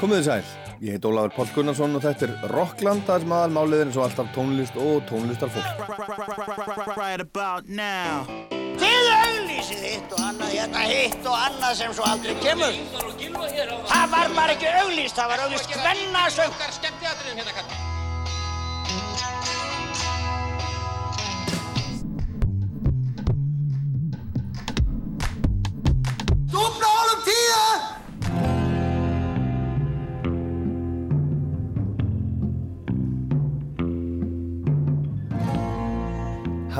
Komið þið sæl, ég heit Ólafur Pál Gunnarsson og þetta er Rockland, það sem aðal málið er eins og alltaf tónlist og tónlistarfólk. Right about now. Þið auglýsið hitt og annað, hérna hitt og annað sem svo aldrei kemur. Það var bara ekki auglýst, það var auglýst hvennasöng. skemmtiatriðum hérna kallar. Dúfna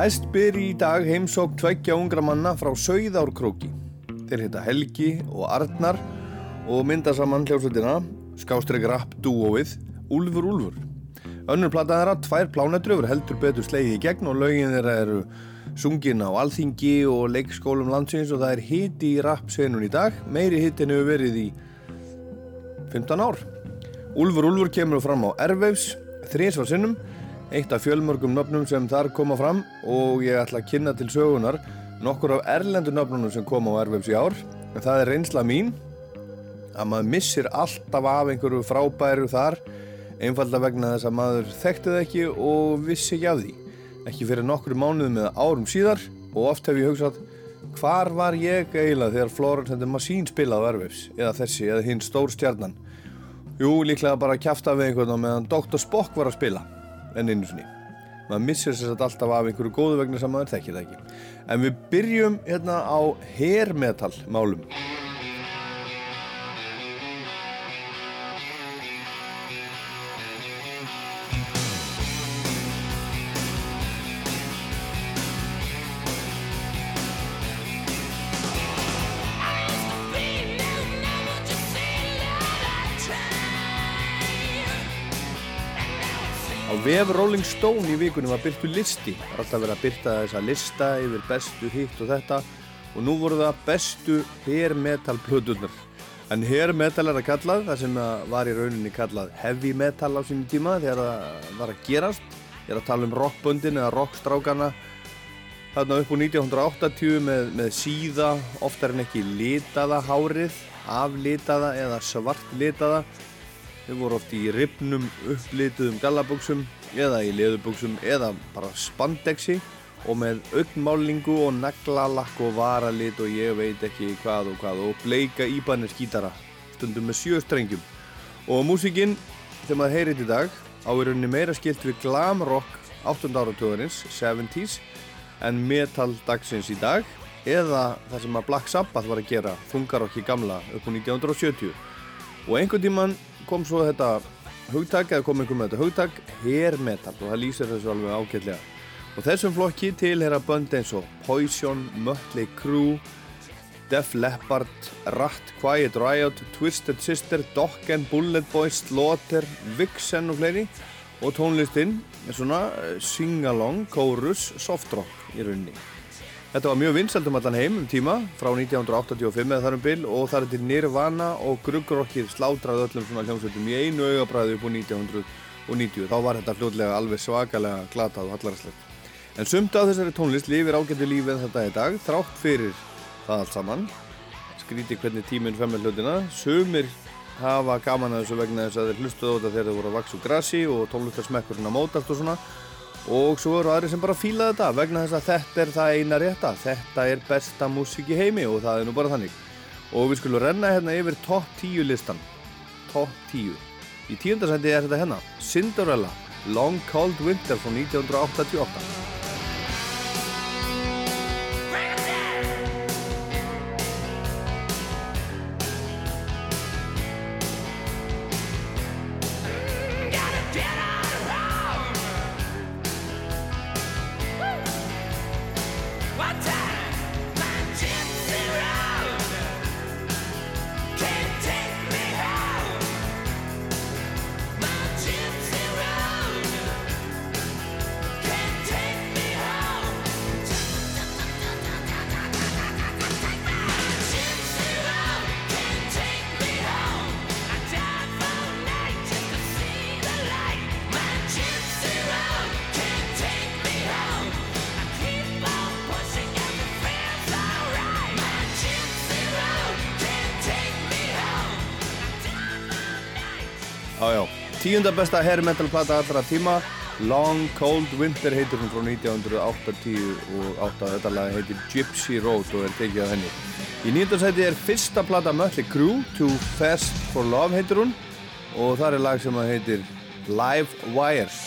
Hæst byr í dag heimsók tveggja ungra manna frá Sauðárkróki. Þeir heita Helgi og Arnar og mynda saman hljómsveitina Skástrík Rapp Dúóið Úlfur Úlfur. Önnur plata þeirra, tvær plánættur, heldur betur slegið í gegn og lögin þeirra eru sungin á alþingi og leikskólum landsins og það er hiti í rappsveinun í dag. Meiri hitin hefur verið í 15 ár. Úlfur Úlfur kemur fram á Erveifs, þrísvar sinnum, eitt af fjölmörgum nöfnum sem þar koma fram og ég ætla að kynna til sögunar nokkur af erlendu nöfnunum sem koma á Erveifs í ár. En það er reynsla mín að maður missir alltaf af einhverju frábæru þar einfalda vegna þess að maður þekkti það ekki og vissi ekki af því. Ekki fyrir nokkru mánuðum eða árum síðar og oft hef ég hugsað hvar var ég eiginlega þegar and the Machine spilaði á Erveifs eða þessi eða hinn stór stjarnan. Jú, líklega bara að kjafta við einhvern á meðan Dr. Spock var að spila en einu sinni. Maður missir sér satt alltaf af einhverju góðu vegna sem maður þekkir það ekki. En við byrjum hérna á hair metal málum. Vef Rolling Stone í vikunum var byrtu listi. Alltaf verið að byrta þessa lista yfir bestu hitt og þetta og nú voru það bestu hair metal plötunar. En hair metal er að kallað, það sem var í rauninni kallað heavy metal á sínum tíma þegar það var að gerast. Ég er að tala um rockböndin eða rockstrákana þarna upp úr 1980 með, með síða, oftar en ekki litaða hárið, aflitaða eða svartlitaða. Þau voru oft í ripnum upplituðum gallabuxum eða í leðubuxum eða bara spandexi og með augnmálingu og naglalakk og varalit og ég veit ekki hvað og hvað og bleika íbanir skítara stundum með sjö strengjum. Og músikinn sem að heyrið í dag á í rauninni meira skilt við glam rock 8. áratugurins, 70s en metal dagsins í dag eða það sem að Black Sabbath var að gera þungarokki gamla upp á 1970 og einhvern tíman kom svo þetta hugtak eða kom einhver með þetta? Hugtak hair metal. Og það lýsir þessu alveg ágætlega. Og þessum flokki tilhera bönd eins og Poison, Mötley Crüe Def Leppard, Rat, Quiet Riot, Twisted Sister, Dokken, Bullet Boys, Slaughter, Vixen og fleiri. Og tónlistinn er svona eh, sing-along, chorus, soft rock í rauninni. Þetta var mjög vinsælt um allan heim um tíma frá 1985 eða þar um bil og þar er til Nirvana og gruggrockið slátraði öllum svona hljómsveitum í einu augabræði upp á 1990. Þá var þetta fljótlega alveg svakalega glatað og hallararslegt. En sumt af þessari tónlist lifir ágættu lífið þetta í dag þrátt fyrir það allt saman. Skríti hvernig tíminn fer með hlutina. Sumir hafa gaman að þessu vegna þess að þeir hlustuðu á þetta þegar þeir voru að vaksa úr grassi og tónlistarsmekkurinn að mótast og svona og svo eru aðri sem bara fíla þetta vegna þess að þetta er það eina rétta. Þetta er besta músík í heimi og það er nú bara þannig. Og við skulum renna hérna yfir topp 10 listan. Topp 10 í tíundarsæti er þetta hérna. Cinderella Long Cold Winter frá 1988 Tíunda besta hair metal plata allra tíma. Long Cold Winter heitir hún frá 1980 og 8. Þetta lag heitir Gypsy Road og er tekið af henni. Í nýjöndarsæti er fyrsta plata Mötli Crew, Too Fast for Love heitir hún og það er lag sem heitir Live Wires.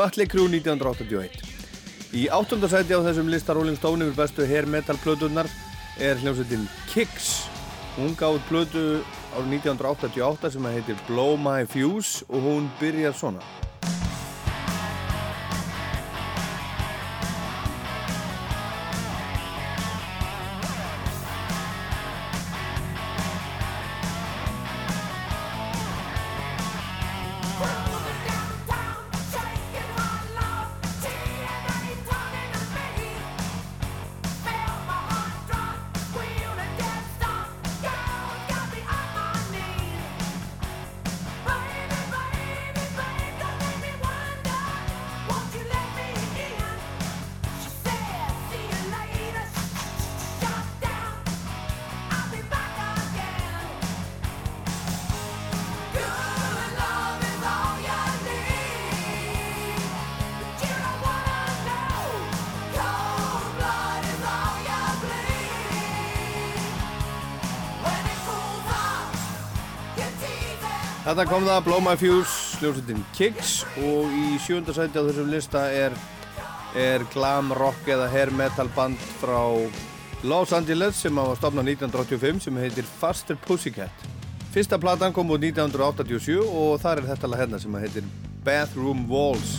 Mötli Crew 1981 Í áttundasæti á þessum lista Rolling Stone yfir bestu hair metal plötunar er hljómsveitin Kix hún gáði plötu árið 1988 sem heitir Blow My Fuse og hún byrjar svona Þetta kom það Blow My Fuse, hljómsveitin Kix og í sjönda sæti á þessum lista er, er glam rock eða hair metal band frá Los Angeles sem var stopnað 1985 sem heitir Faster Pussycat. Fyrsta platan kom út 1987 og þar er þetta lag hérna sem heitir Bathroom Walls.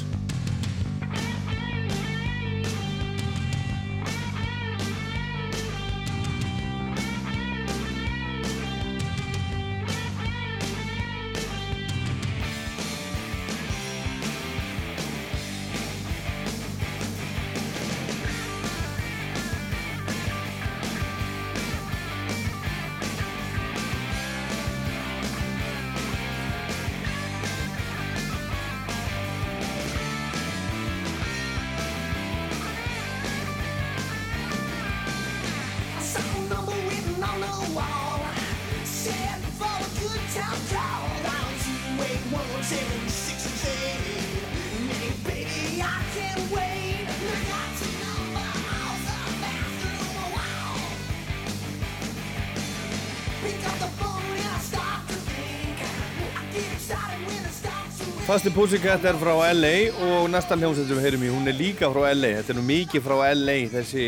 Fasti Pussycat er frá LA og næsta hljómsveit sem við heyrum í, hún er líka frá LA. Þetta er nú mikið frá LA þessi,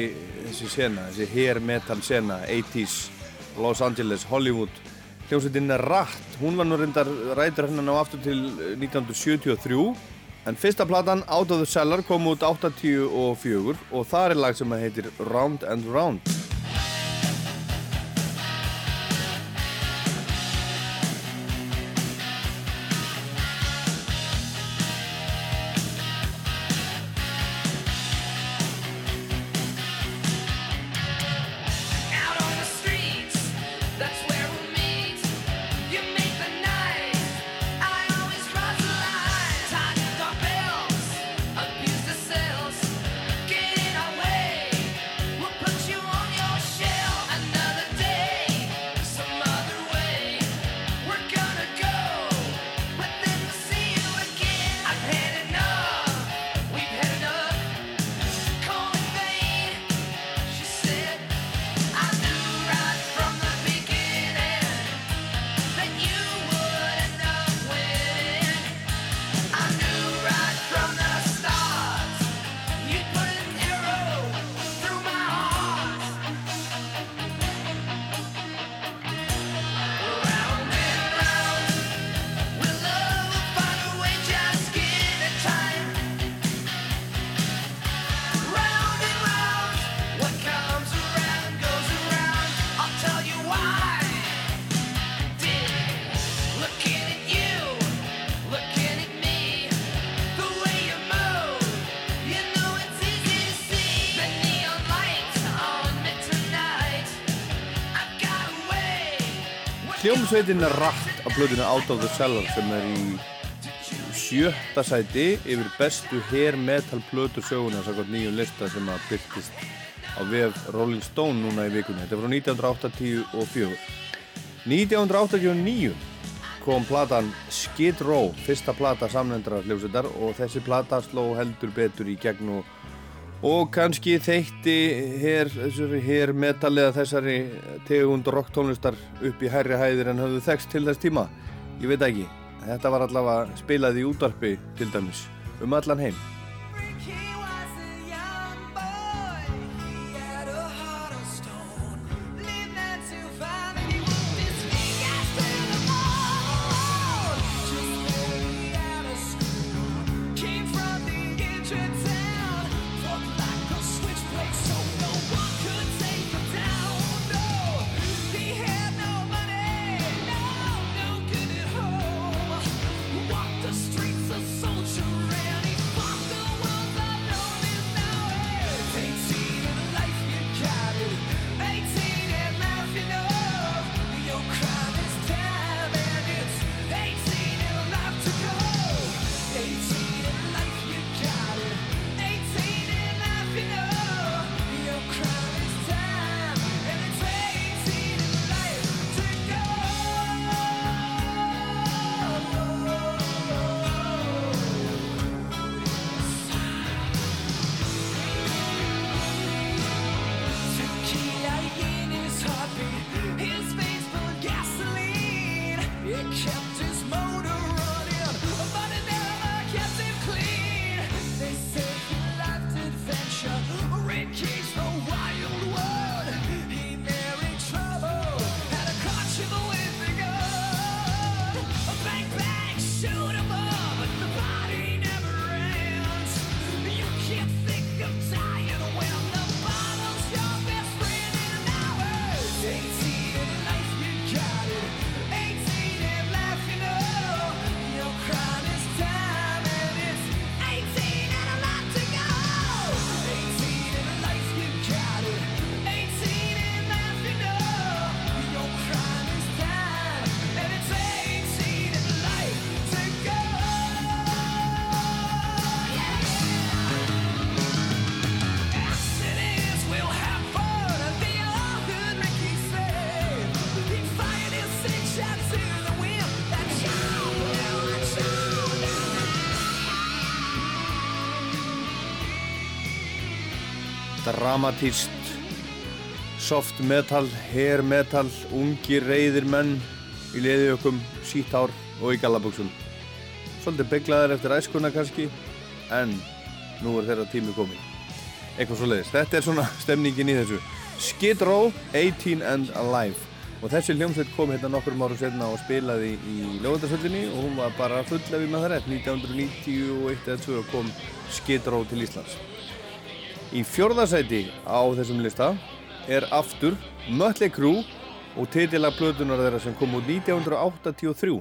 þessi sena, þessi hair metal sena, 80s, Los Angeles, Hollywood. Hljómsveitin Ratt, hún var nú reyndar rætur hennan á aftur til eh, 1973. En fyrsta platan, Out of the Cellar, kom út 84 og það er lag sem heitir Round and Round. Hljómsveitin Ratt á plötinu Out of the Cellar sem er í sjötta sæti yfir bestu hair metal plötur söguna sakot nýjum lista sem að byrtist á vef Rolling Stone núna í vikunni. Þetta frá 1984. 1989 kom platan Skid Row, fyrsta plata samnendra hljómsveitar og þessi plata sló heldur betur í gegn og og kannski þeitti hér, metallega þessari tegund rocktónlistar upp í hærri hæðir en hafðu þekst til þess tíma. Ég veit ekki, þetta var allavega spilað í útvarpi til dæmis um allan heim dramatíst soft metal, hair metal ungir reyðir menn í leðiökum, síthár og í gallabuxum. Svolítið bygglaðar eftir æskuna kannski en nú er þeirra tími komin eitthvað svo leiðist, þetta er svona stemningin í þessu. Skid Row, 18 and Alive. Og þessi hljómsveit kom hérna nokkur árum setna og spilaði í lögundasöllinni og hún var bara full ef ég maður það rétt 1991 eða 2 kom Skid Row til Íslands Í fjórðasæti á þessum lista er aftur Mötley Crüe og titilag plötunar þeirra sem kom út 1983.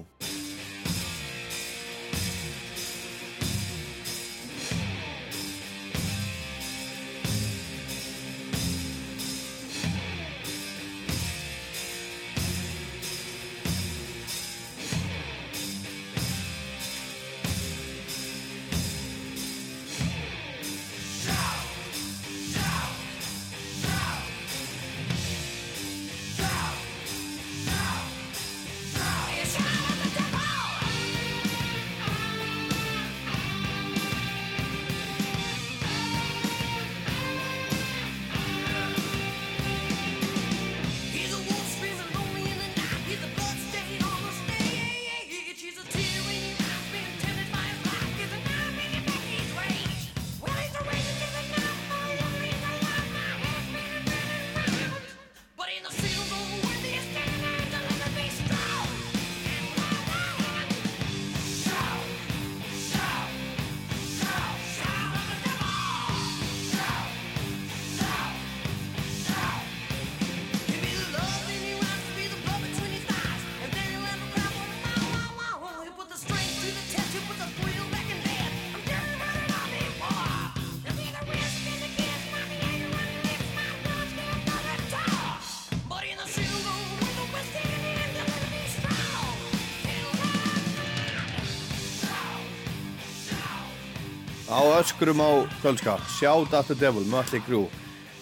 öskrum á kölska Shout at the devil, Mötley Crüe.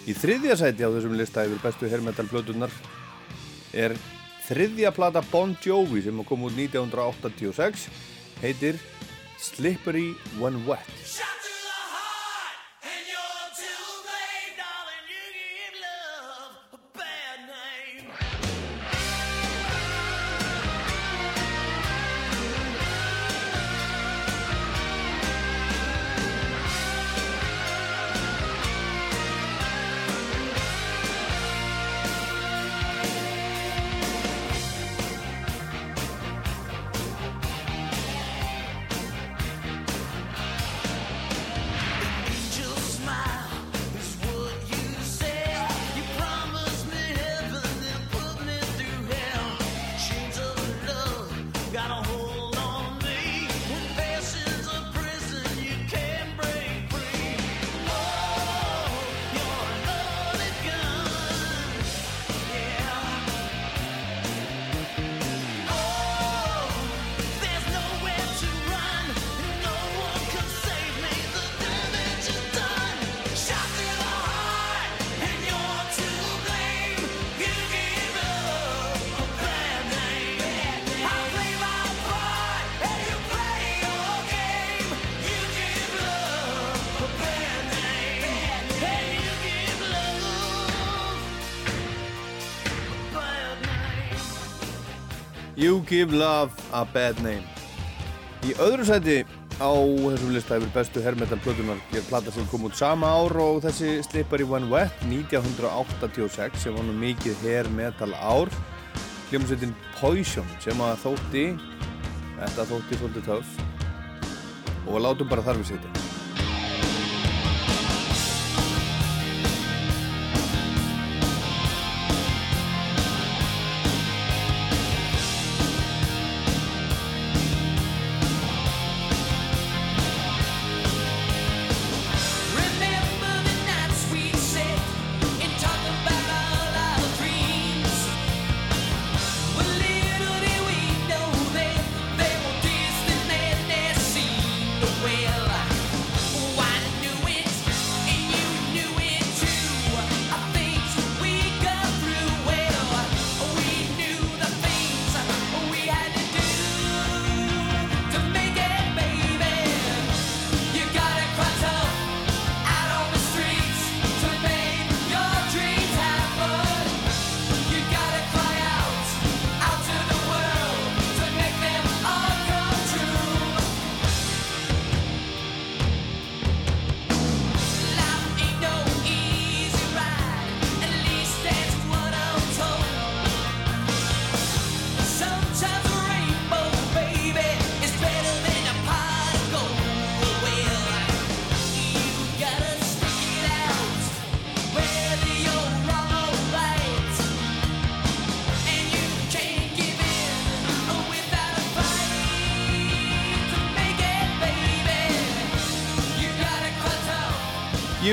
Í þriðja sæti á þessum lista yfir bestu herrmetalplötunar er þriðja plata Bon Jovi sem kom út 1986 heitir Slippery When Wet. Give Love a Bad Name. Í öðru sæti á þessum lista hefur bestu herrmetalplötunar gerð platta sem kom út sama ár og þessi slipar í One Wet 1986 sem var nú mikið herrmetal ár. Hljómsveitin Poison sem að þótti, þetta þótti svolítið töf og látum bara þarfið sýtið.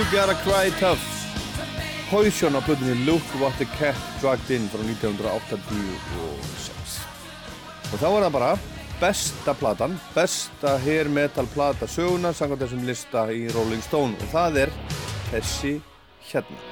Gotta Cry Tough. Hóðsjón á blöðinni Look What The Cat Dragged In frá 1986 og þá var það bara besta platan, besta hair metal plata söguna, sangað þessum lista í Rolling Stone. Og það er þessi hérna.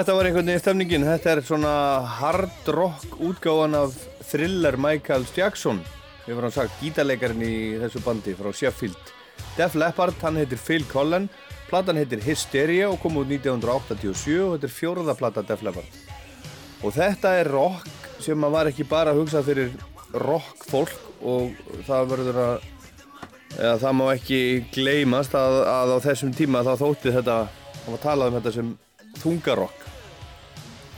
Þetta var einhvern veginn stefningin, þetta er svona hard rock útgáðan af thriller Michael Jackson við varum sagt gítarleikarinn í þessu bandi frá Sheffield. Def Leppard, hann heitir Phil Collen, platan heitir Hysteria og kom út 1987 og þetta er fjóruða plata Def Leppard. Og þetta er rock sem maður var ekki bara að hugsa fyrir rock fólk og það verður að eða, það má ekki gleymast að, að á þessum tíma þá þótti þetta, þá var talað um þetta sem þungarokk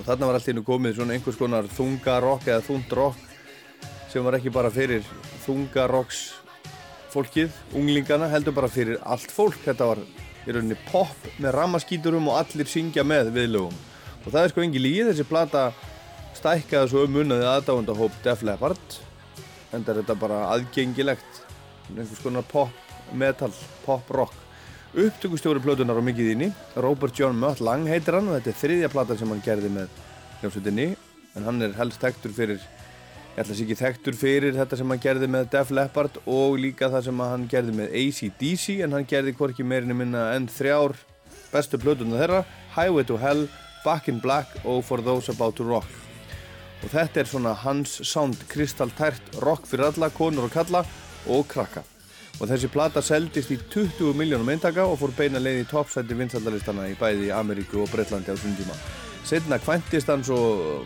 Og þarna var allt í hennu komið svona einhvers konar þungarokk eða þundrokk sem var ekki bara fyrir þungarokks fólkið, unglingana, heldur bara fyrir allt fólk. Þetta var í rauninni pop með ramaskíturum og allir syngja með viðlögum. Og það er sko engi líð, þessi plata stækkaði svo um munnaði aðdáðandahóp Def Leppard. En það er þetta bara aðgengilegt, einhvers konar pop, metal, pop rock. Upptökustjóri plötunar á mikið inni, Robert John Mutt Lang heitir hann og þetta er þriðja plata sem hann gerði með hljómsveitinni. En hann er helst þekktur fyrir ég ætla að sé ekki þekktur fyrir þetta sem hann gerði með Def Leppard og líka það sem hann gerði með AC/DC en hann gerði hvorki meirinni minna en þrjár bestu plötuna þeirra Highway to Hell, Back in Black og For Those About to Rock. Og þetta er svona hans sound kristaltært rock fyrir alla, konur og kalla og krakka og þessi plata seldist í 20 miljónum eintaka og fór beina leið í toppsæti vinsaldalistana í bæði Ameríku og Breitlandi á þessum tíma. Setna kvæntist hann svo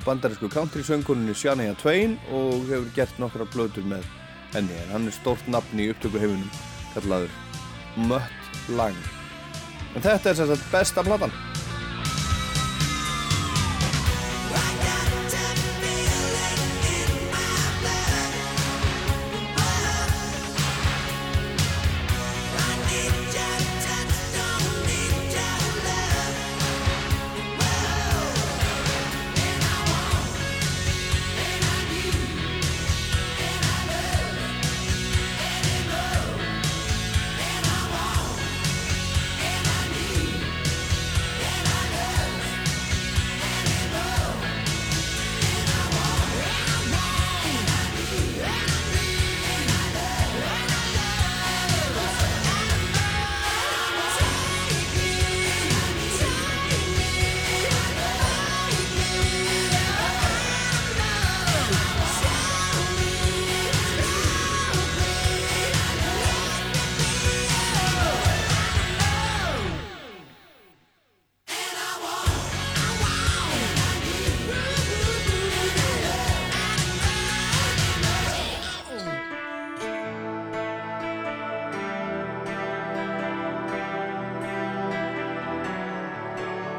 bandarísku country-söngunni Shania Twain og hefur gert nokkra blöður með henni. En hann er stórt nafn í upptöku heiminum kallaður Mutt Lang. En þetta er sagt besta platan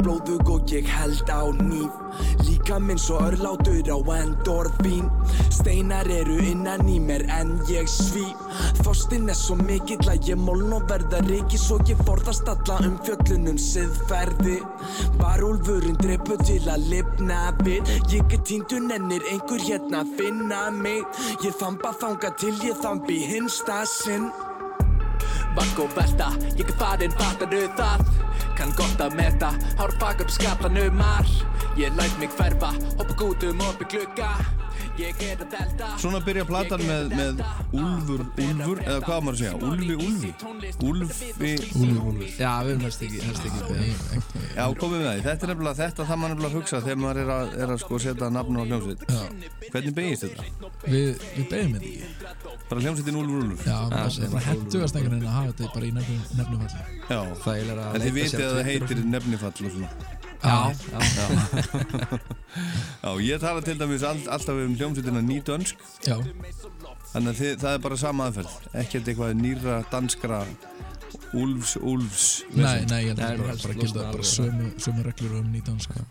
Blóðug og ég held á nýf Líka minn svo örlátur á endorfín. Steinar eru innan í mér en ég svíf Þorstinn er svo mikill að ég moln og verða reiki Svo ég forðast alla um fjöllunum siðferði Varúlfurinn dreipur til að lifna við. Ég er týndur nennir einhver hérna að finna mig. Ég þamba þanga til ég þambi hinsta sinn Vakk og velta, ég er farinn, fattaru það. Kann gott að meta, hár bakar og skaplanum mar. Ég læt mig hverfa, hoppa gútum upp í glugga Er að Svona byrja platan með, með Úlfur, Úlfur, eða hvað maður að segja? Úlfi Úlfi, Úlfur, Úlfur Já, við erum helst ekki, helst ekki. Já, komið með því, þetta er nefnilega þetta það maður nefnilega að hugsa þegar maður er að, er að sko setja nafn á hljómsveit. Hvernig beigist þetta? Við, við beðum þetta ekki. Bara hljómsveitin Úlfur, Úlfur? Já, það er hendugast einhvern veginn að hafa þetta bara í nefnumfalli Já, Þægilega að en þið vitið að það heitir nefnifall og svona. Já, Já, ég tala til dæmis all, alltaf um hljómsveitina Nýdönsk. Já, Þannig að þið, það er bara sama aðferð. Ekkert eitthvað nýra danskra Úlfs, Úlfs nei, nei, ég held að við bara, gilda bara sömu, sömu reglur um líður svo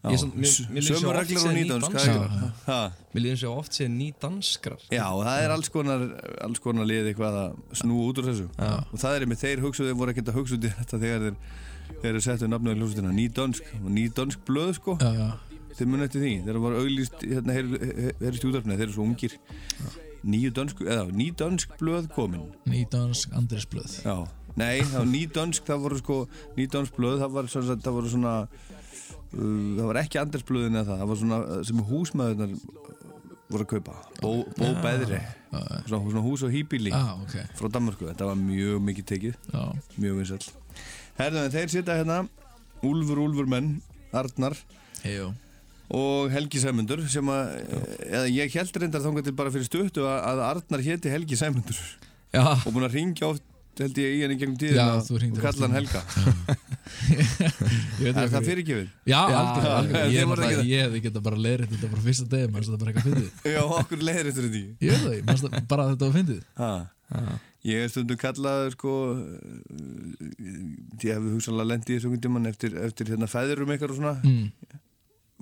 Sömu reglur og það Já, já. Ha? Mér líðum svo oft sér ný danskrar Já, og það er alls konar, alls konar lið eitthvað að snúa út úr þessu. Og það er með þeir hugsuði, voru ekkert að hugsa út í þetta þegar þeir, þeir eru settu nafnum í hljómsveitina Nýdönsk, Nýdönsk blöð sko. Já, já, þið munið eftir því það var auglýst hérna heyrist í útarfni þeir eru svo ungir. Nýju dönsk, eða ný dönsk blöð komin. Nýdansk Andrisblöð Já, nei, það var ný dönsk það voru sko, ný dönsk blöð það var svona, það voru svona uh, það var ekki Andersblöðin eða það það var svona uh, sem húsmaðurnar voru að kaupa. Bó, bó beðri. svona, svona hús og hýbíli ah, ok. frá Danmarku, þetta var mjög mikið tekið. Já, mjög vinsall Herðu, en þeir sitja hérna. Úlfur, Úlfur menn, Arnar. Heijó og Helgi Sæmundur sem að, eða ég held reyndar þangað til bara fyrir stuttu að, að Arnar héti Helgi Sæmundur. Já, og búin að ringja oft held ég í henni gegnum tíðin Já, og kalla hann Helga. Er það fyrirgefið? Já, þið Ég, ég hefði geta bara leirið þetta bara fyrsta degi það er bara eitthvað fyndið. Já, okkur eftir þetta Ég veit það, manst það bara þetta var fyndið. Ég er stundum kallaður sko ég hefði hugsanlega lendið í þessu einhvern tímann eftir, eftir hérna fæðurum eitthvað og svona. Mm.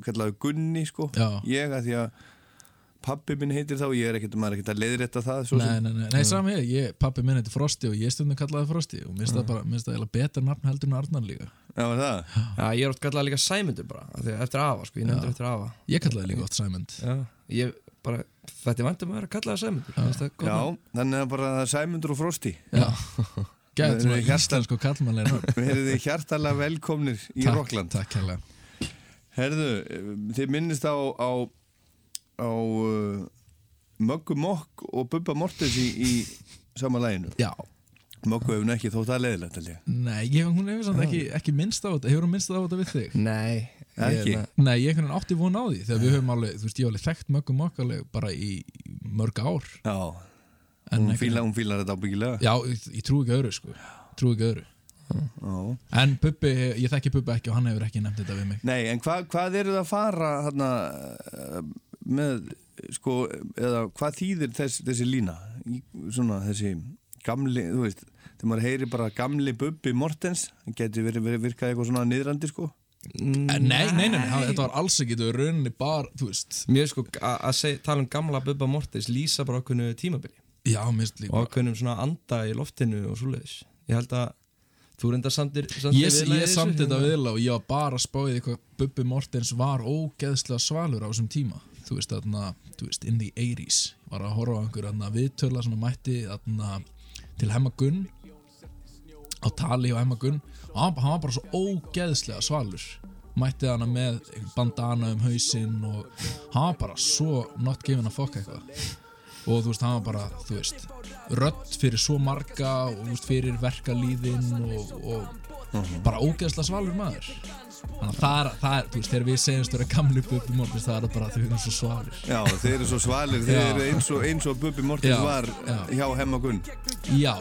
Kallaður Gunni sko. Já. ég að því að pabbi minn heitir þá og ég er ekkert, maður er ekkert að leiðrétta það svo Nei, sem. nei, nei, nei sami ég, ég pappi minn heiti Frosti og ég stundum kallaði Frosti og minnst það bara, minnst það eiginlega betra nafn heldur en Arnar líka. Já, var það? Já, ég er oft kallað líka Sæmundur bara af því að Eftir afa, sko, ég nefndur Já. eftir afa. Ég kallaði líka oft Sæmund. Já, ég bara Þetta er vandum að vera kallaða Sæmundur Já, nafn. þannig að bara Sæmundur og Frosti. Já. Við erum þið hjartalega velkomnir í Takk, Rockland Takk hérlega Herðu, þið minnist á, á, á uh, Möggu Mokk og Bubba Mortens í, í sama læginu Já. Möggu hefur nú ekki þótt að leiðilegt held ég. Nei, ég, hún hefur samt ekki, ekki minnst á þetta. Hefur hún minnst á þetta við þig? Nei Ekki? ég- Nei, ég einhvern veginn átti von á því Þegar við höfum alveg, þú veist, ég hef alveg þekkt möggum okkarleg bara í mörg ár. Já, En hún, einhvern- fíla, hún fílar þetta ábyggilega. Já, ég, ég trú ekki öðru, sko. Trú ekki öðru Já. En Bubbi, ég þekki Bubbi ekki og hann hefur ekki nefnt þetta við mig. Nei, en hva, hvað eru það að fara hana, með sko, eða hvað þýðir þess, þessi lína? Í, svona þessi gamli, þú veist þegar maður heyri bara gamli Bubbi Mortens hann geti verið, verið virkað eitthvað svona niðrandi sko. En Nei, nei, nei, nei, þetta var alls ekki Þetta var rauninni bara, þú veist. Mér sko a- að tala um gamla Bubba Mortis lýsa bara okkur tímabili. Já, og okkur svona anda í loftinu og svoleiðis. Ég held að þú reynda samtir, Ég, ég þessu, samt þetta hérna. viðla og ég var bara að spáði hvað Bubbi Mortens var ógeðslega svalur á þessum tíma. Þú veist, þarna, þú veist, in the 80s var að horfa á einhver þarna, viðtöla sem að mætti þarna, til Hemma Gunn á tali á Hemma Gunn. Og hann, hann var bara svo ógeðslega svalur. Mætti hana með bandana um hausinn og hann var bara svo not given a fuck eitthvað og þú veist, hann var bara, þú veist rödd fyrir svo marga og þú veist, fyrir verkalíðin og, og bara ógeðslega svalur maður þannig að það er, það er, þú veist, þegar við segjumst vera gamli Bubbi Mortens, það er bara að þau eru svo svalir. Já, þeir eru svo svalir, þeir Já. eru eins og, eins og Bubbi Mortens Já, var já. hjá Hemma Gunn. Já,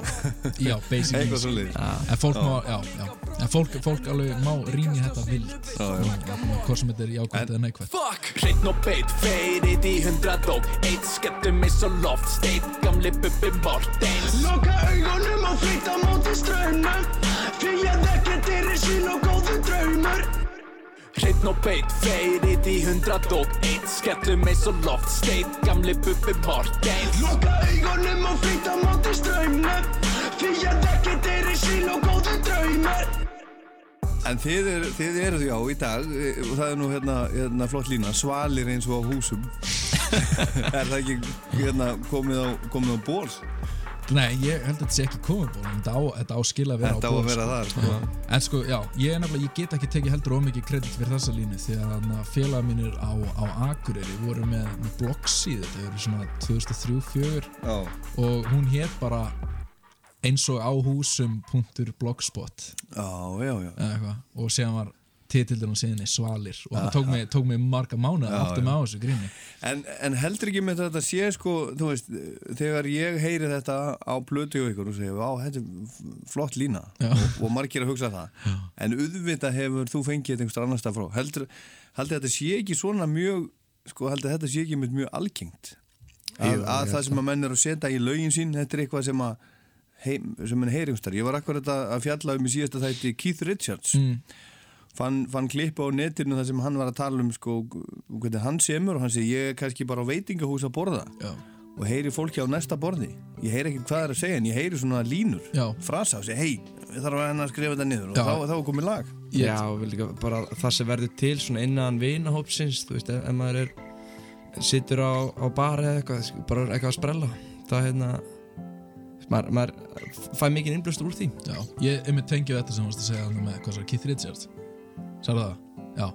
já, basically. Eitthvað svoleiðis. en fólk má, já, já. En fólk, fólk alveg má rýni þetta vild. Já, já. hvort sem þetta er jákvæmt eða neikvæmt Fuck! Hreinn og beit, feirið í hundrað og Eitt skemmtum eins og loft Steit gamli Bubbi Mortens. Loka augunum og flytta móti strömmum Því að ekkert er í sín og góðu draumur Hreinn og beit, feirið í hundrað og Eitt. Skemmtum eins og loft Steit gamli Bubbi Mortens Loka augunum og flytta móti strömmum Því að ekkert er í sín og góðu draumur. En þið, er, eru já í dag eh, og það er nú hérna, hérna flott lína svalir eins og á húsum. Er það ekki hérna, komið á, komið á ból? Nei, ég held að þetta sé ekki komið ból en þetta á, þetta á skil að vera Þetta á á ból að vera þar, sko. En sko, já, ég er nefnilega, ég get ekki tekið heldur ómikið kredit fyrir þessa línu því að félag mínir á, á Akureyri voru með, með bloggsíðu þetta eru svona 2003-04 Já. og hún hétt bara eins og á húsum.blogspot Já, já, já. Eða eitthvað. Og síðan var titildin á síðinni Svalir og það tók mig, tók mig marga mánu að Já, átta já. mig á þessu gríni En, en heldur ekki með þetta sé sko, þú veist, þegar ég heyri þetta á plötu og ykkur og segja, á, þetta er flott lína Já. og, og margir að hugsa það, en auðvitað hefur þú fengið þetta einhverstað annars stað frá. Heldur, heldur þetta sé ekki svona mjög, sko, heldur þetta sé ekki með mjög algengt að, að það sem að menn eru að setja í lögin sín, þetta er eitthvað sem að heim, sem en heyringstar. Ég var akkurat að, að fjalla um í síðasta þætti Keith Richards mm. Fann, fann klippa á netinu þar sem hann var að tala um sko, hvernig hann semur og hann segi ég er kannski bara á veitingahús að borða. Já. og heyri fólki á næsta borði. Ég heyri ekki hvað það er að segja en ég heyri svona línur Já. frasa og segi hei, ég þarf að að skrifa þetta niður. Og Já. þá, þá er komið lag. Já, bara það sem verður til svona innan vinahópsins, þú veist, ef, ef maður er situr á, á bar eða eitthvað, bara eitthvað að sprella það er hérna maður, maður fæ mikið innblöstur úr því. Já, ég einmitt tengi við þetta sem þú varst að segja með hvað svo, Keith Richards Særu það? Já.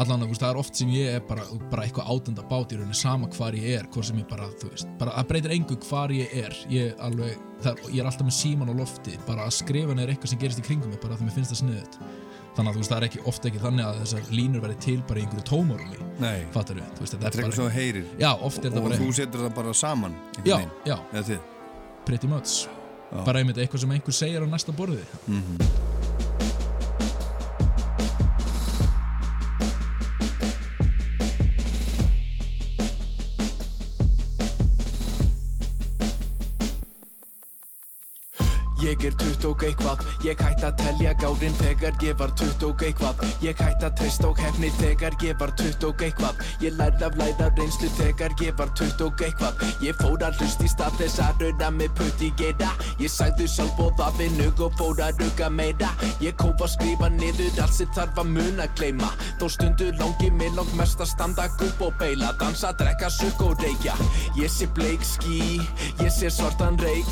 Allan að það er oft sem ég er bara, bara eitthvað átenda bát í rauninni sama hvar ég er hvort sem ég bara, þú veist, bara að breytir engu hvar ég er. Ég, alveg, það, ég er alltaf með síman á lofti bara að skrifa neður eitthvað sem gerist í kringum mig bara að það mér finnst það sniðut þannig að þú veist, það er ekki, ofta ekki þannig að þessar línur verði til bara í einhverju tómarúmi. Nei. Þetta er eitthvað sem þú heyrir. Já, oft er Og bara þú setur það bara saman Já, já. Pretty much. Bara einmitt eitthvað sem einhver segir á næsta borði Ég er 20 og eitthvað, ég hætti að telja gárin þegar ég var 20 og eitthvað. Ég hætti að treysta og hefni þegar ég var 20 og eitthvað. Ég lærði af læra reynslu þegar ég var 20 og eitthvað. Ég fór að hlust í stað þess að rauða með putti gera Ég sagði sjálf og það við nug og fór að rugga meira. Ég kóp að skrifa niður allt sem þarf að mun að gleyma. Þó stundu langi mig langt mest að standa gupp og beila Dansa, drekka, sukk og reykja. Ég sé bleik ský, ég sé svartan reik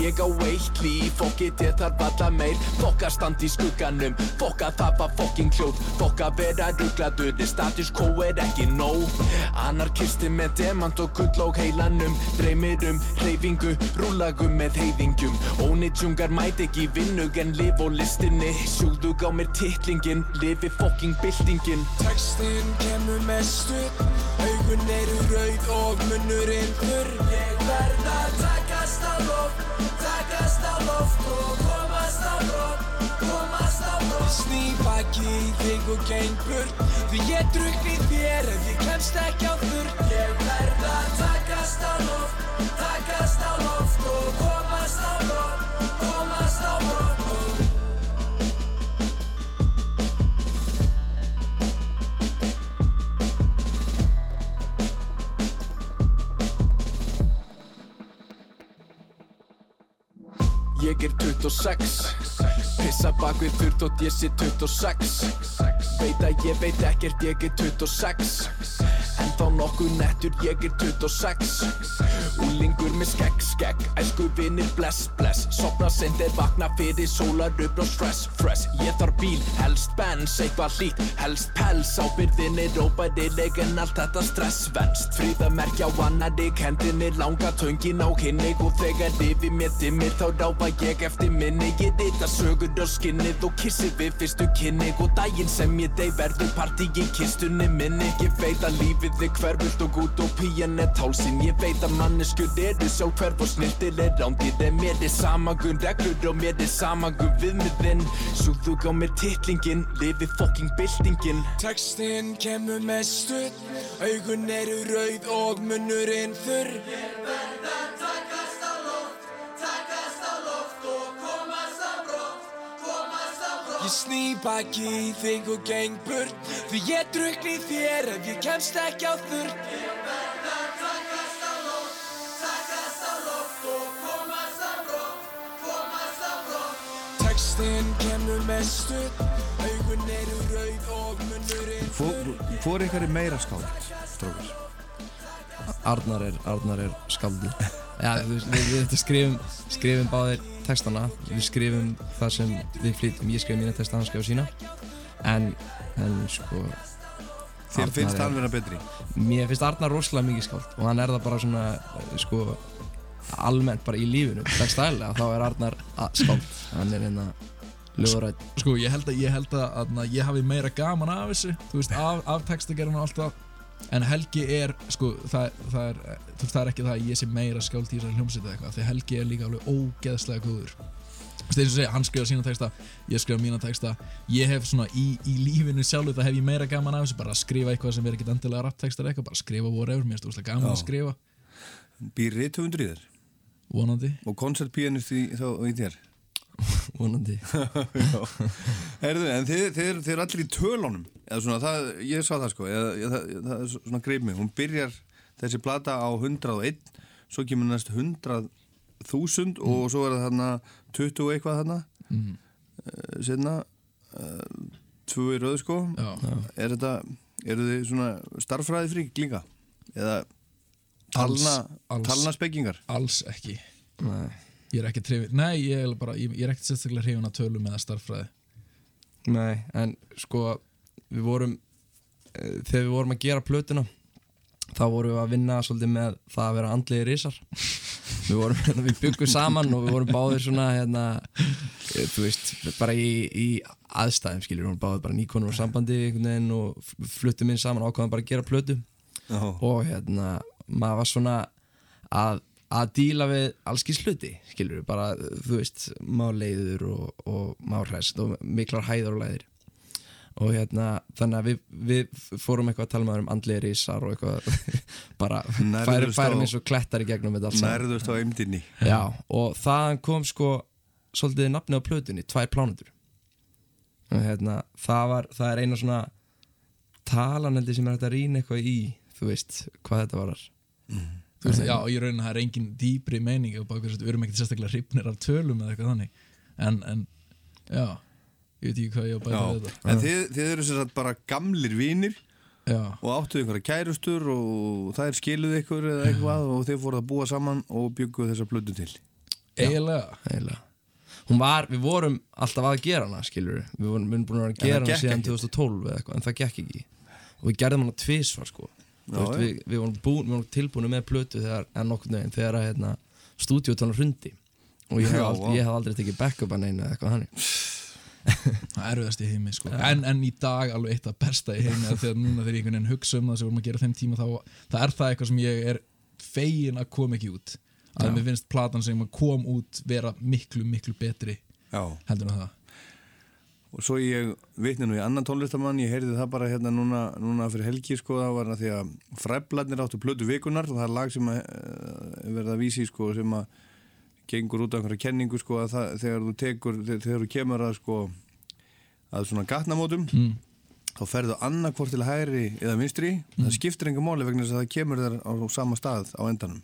Ég á eitt líf, fokkið ég þarf alla meir. Fokk að standa í skugganum, fokk að var fokking hljóð Fokk að vera ruggladur, status quo er ekki nóg. Anarkisti með demant og gull og heilanum. Dreymir um hreyfingu, rúlagum með heiðingjum. Ónýtjungar mæti ekki í vinnu en lif og listinni. Sjúldug á mér titlingin, lifi fokking byltingin. Textin kemur með stuð Augun eru rauð og munnurinn þurr. Ég verð að takast á loft Takast á loft og komast á brott Komast á brott Sný baki í þig og geng burt. Því ég drukni þér ef ég kemst ekki á þurr Ég verð að takast á loft Takast á loft og komast á brott Komast á brott Ég er 26 Pissa bak við þurrt og ég sé 26 Veit að ég veit ekkert, ég er 26 En þá nokkuð nettur, ég er 26 Úlingur með skegg, skegg Æsku vinnir, bless, bless. Sopna seint er vakna fyrir sólar upp og stress, fresh Ég þarf bíl, helst Benz, eitthvað hlýtt. Helst pels, ábyrðin er óbærileg En allt þetta stress. Venst Fríðamerkja á annari, hendinni langa Töngin á hinni. Og þegar yfir mér dimmir Þá ráfa ég eftir minni. Ég rita sögur á skinnið og kissi við fyrstu kynni. Og daginn sem ég dey verður partí í kistunni minni. Ég veit að lífið er hverfult og út og pían er tálsinn Ég veit að manneskur eru sjálf hverf og snirtir er rándir En mér er samangun reglur og mér er samangun. Viðmiðinn Súðu á mér titlingin, lifi fokking byltingin. Textin kemur með stuð Augun eru rauð og munnurinn þurr Ég sný baki í þig og geng burt Því ég drukni þér ef ég kemst ekki á þurr Ég verð að takast á loft Takast á loft og komast á brott Komast á brott Textin kemur með stuð Augun eru rauð og munnurinn Hvor ykkar er meira skáld, strókar? Arnar er, Arnar er skaldi veist, við, við þetta skrifum, skrifum báðir textana. Við skrifum það sem við flytjum. Ég skrif mína texta, hann skrifa sína. En, en sko Þér Arnar finnst hann vera betri? Mér finnst Arnar rosalega mikið skáld Og hann er það bara svona, sko Almennt bara í lífinu Dagstæðilega, þá er Arnar skáld. Hann er hérna lögurætt Sko, ég held að ég, held að, að, ég hafi meira gaman af þessu. Þú veist, af, af textagerðinu og allt það En Helgi er, sko, það, það, er, það er ekki það að ég sé meira skáld í þessari hljómsveit eða eitthvað Því Helgi er líka alveg ógeðslega góður segja, hann skrifa sína texta Ég skrifa mína texta Ég hef svona í, í lífinu sjálfu það hef ég meira gaman af þessu Bara að skrifa eitthvað sem er ekkert endilega rapptextar eitthvað Bara skrifa whatever, mér finnst það gaman Já. að skrifa Býr rithöfundur í þér? Vonandi Og koncertpianist í, í þér? Vonandi. Herðu, en þið, þið, þið er allir í tölunum. Eða svona, það, ég sá það sko. Eða, eða, það, það er svona greið mig. Hún byrjar þessi plata á 101 svo kemur næst 100.000 og svo er það þarna 20 og eitthvað þarna Mhm. uh, setna uh, tvö í röðu sko. Já. er þetta, eru þið svona starffræði frík líka? Eða talna, talna spekkingar alls ekki. Nei. Ég er ekki trefin, nei ég er bara ég, ég er ekki sérstaklega hrifin að tölum eða starffræði Nei, en sko við vorum eh, þegar við vorum að gera plötuna þá vorum við að vinna svolítið með það að vera andliði risar. Við vorum, hérna, við byggum saman og við vorum báðir svona hérna, eh, þú veist, bara í, í aðstæðum skilur, við vorum báðir bara nýkonur og sambandi einhvern veginn og fluttum inn saman og ákvaðum bara að gera plötu. Já. og hérna, maður var svona að, að díla við allskins hluti, skilur bara þú veist, máleiður og, og máhræst og miklar hæður og læðir. Og hérna, þannig að við, við fórum eitthvað að tala með um andlega risar og eitthvað bara færum, færum eins og klettar í gegnum þetta saman. nærðust á eimdinni Já, og þaðan kom sko svolítið nafni á plötunni, tvær plánundur og hérna, það var það er eina svona talaneldi sem er hægt að rýna eitthvað í þú veist, hvað þetta varar Þú veist, já, í rauninni það er engin dýpri meining og bara, við erum ekkert sérstaklega hrifnir af tölum eða eitthvað þannig. En, en, já ég veit ekki hvað ég á að bæta við þetta. En þið, þið eru sem sagt bara gamlir vinir Já, og áttuð einhverja kærustur og það er skiluð ykkur eða eitthvað og þið fóruð að búa saman og bygguð þessa plötu til. Eiginlega. eiginlega. Hún var, við vorum alltaf að gera hana skilur við vorum, búin að að gera hana síðan ekki. 2012 eða eitthvað, en það gekk ekki. Og við gerðum hana tvisvar sko veist, við, við vorum, vorum tilbúinu með plötu þegar, en nokkur neginn, þegar að hérna, stúdíótónu hrundi. Og ég hef, aldrei, vá. ég hef aldrei tekið backup að neina eitthvað hannig það er erfiðast í heimi sko. en, en í dag alveg eitt af besta í heimi þegar núna þegar ég einhvern veginn hugsa um það sem vorum að gera þeim tíma þá það er það eitthvað sem ég er fegin að koma ekki út. Að mér finnst platan sem kom út vera miklu miklu betri Já. heldur en það og svo ég vitni nú í annan tónlistamann ég heyrði það bara hérna núna, núna fyrir helgi sko það var að því að fræblarnir áttu plötu vikunar og það er lag sem að, uh, verða að vísi sko sem að gengur út af einhverja kenningu sko að það, þegar þú tekur þegar, þú kemur að sko að svona gatnamótum mm. þá ferðu annarkvort til hægri eða vinstri það skiptir enga máli vegna þess að það kemur þér á sama stað á endanum.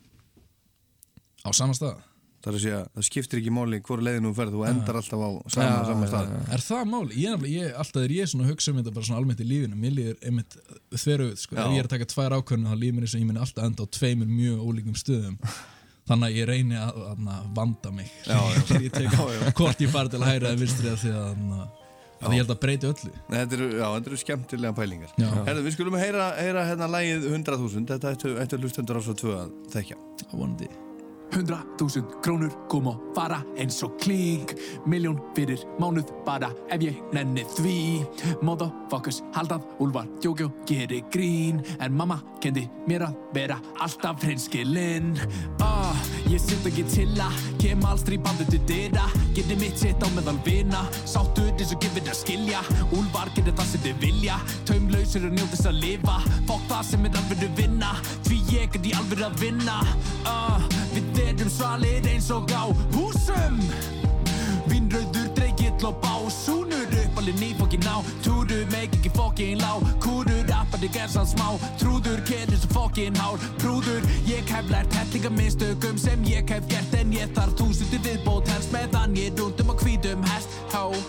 Á sama stað það er að segja, það skiptir ekki máli hvort leiðin þú ferð, þú endar alltaf á sama, Já, sama stað. já. Er það máli? Ég, ég, alltaf er ég svona að hugsa um þetta bara svona almennt í lífinu Mér líður einmitt þveruð sko. Ef ég er að taka tvær ákvörðinu þá líður mér eins og ég minn alltaf enda á tveimur mjög ólíkum stöðum. Þannig að ég reyni að, að, að vanda mig. Þegar ég tek hvort ég fari til að hæra eða vinstri að því að, að, að ég held að breyti öllu. Þetta eru, já, þetta eru skemmtilega pælingar. Herðu, við skulum heyra, heyra hérna lægið 100.000 Þetta ættu, ættu hlustendur ás og tvö að þekkja. Vonandi Hundra þúsund krónur kom og fara eins og klík. Miljón fyrir mánuð bara ef ég nenni því. Motherfuckers haldað, úlfar, jógjó, gerir grín. En mamma kendi mér að vera alltaf hreinskilinn. Ah, Ég sitt ekki til að kem allstri bandu til dyra. Geti mitt sitt á meðal vina. Sáttur eins og gefur að skilja. Úlfar gerir það sem þið vilja. Taumlausir og njóð þess að lifa. Fokk það sem er alvöru vinna. Því ég er í alvöru að vinna. Uh, Við erum svalir eins og á húsum. Vínröður, dreigill og bás Súnur upp alveg nýfokkin á. Túru meik ekki fokkin lá Kúrur, appandi gerðsan smá. Trúður, kelur svo fokkin hár. Prúður, ég hef lært hellinga minnstökum Sem ég hef gert en ég þarf Túsundi viðbót helst meðan ég rúndum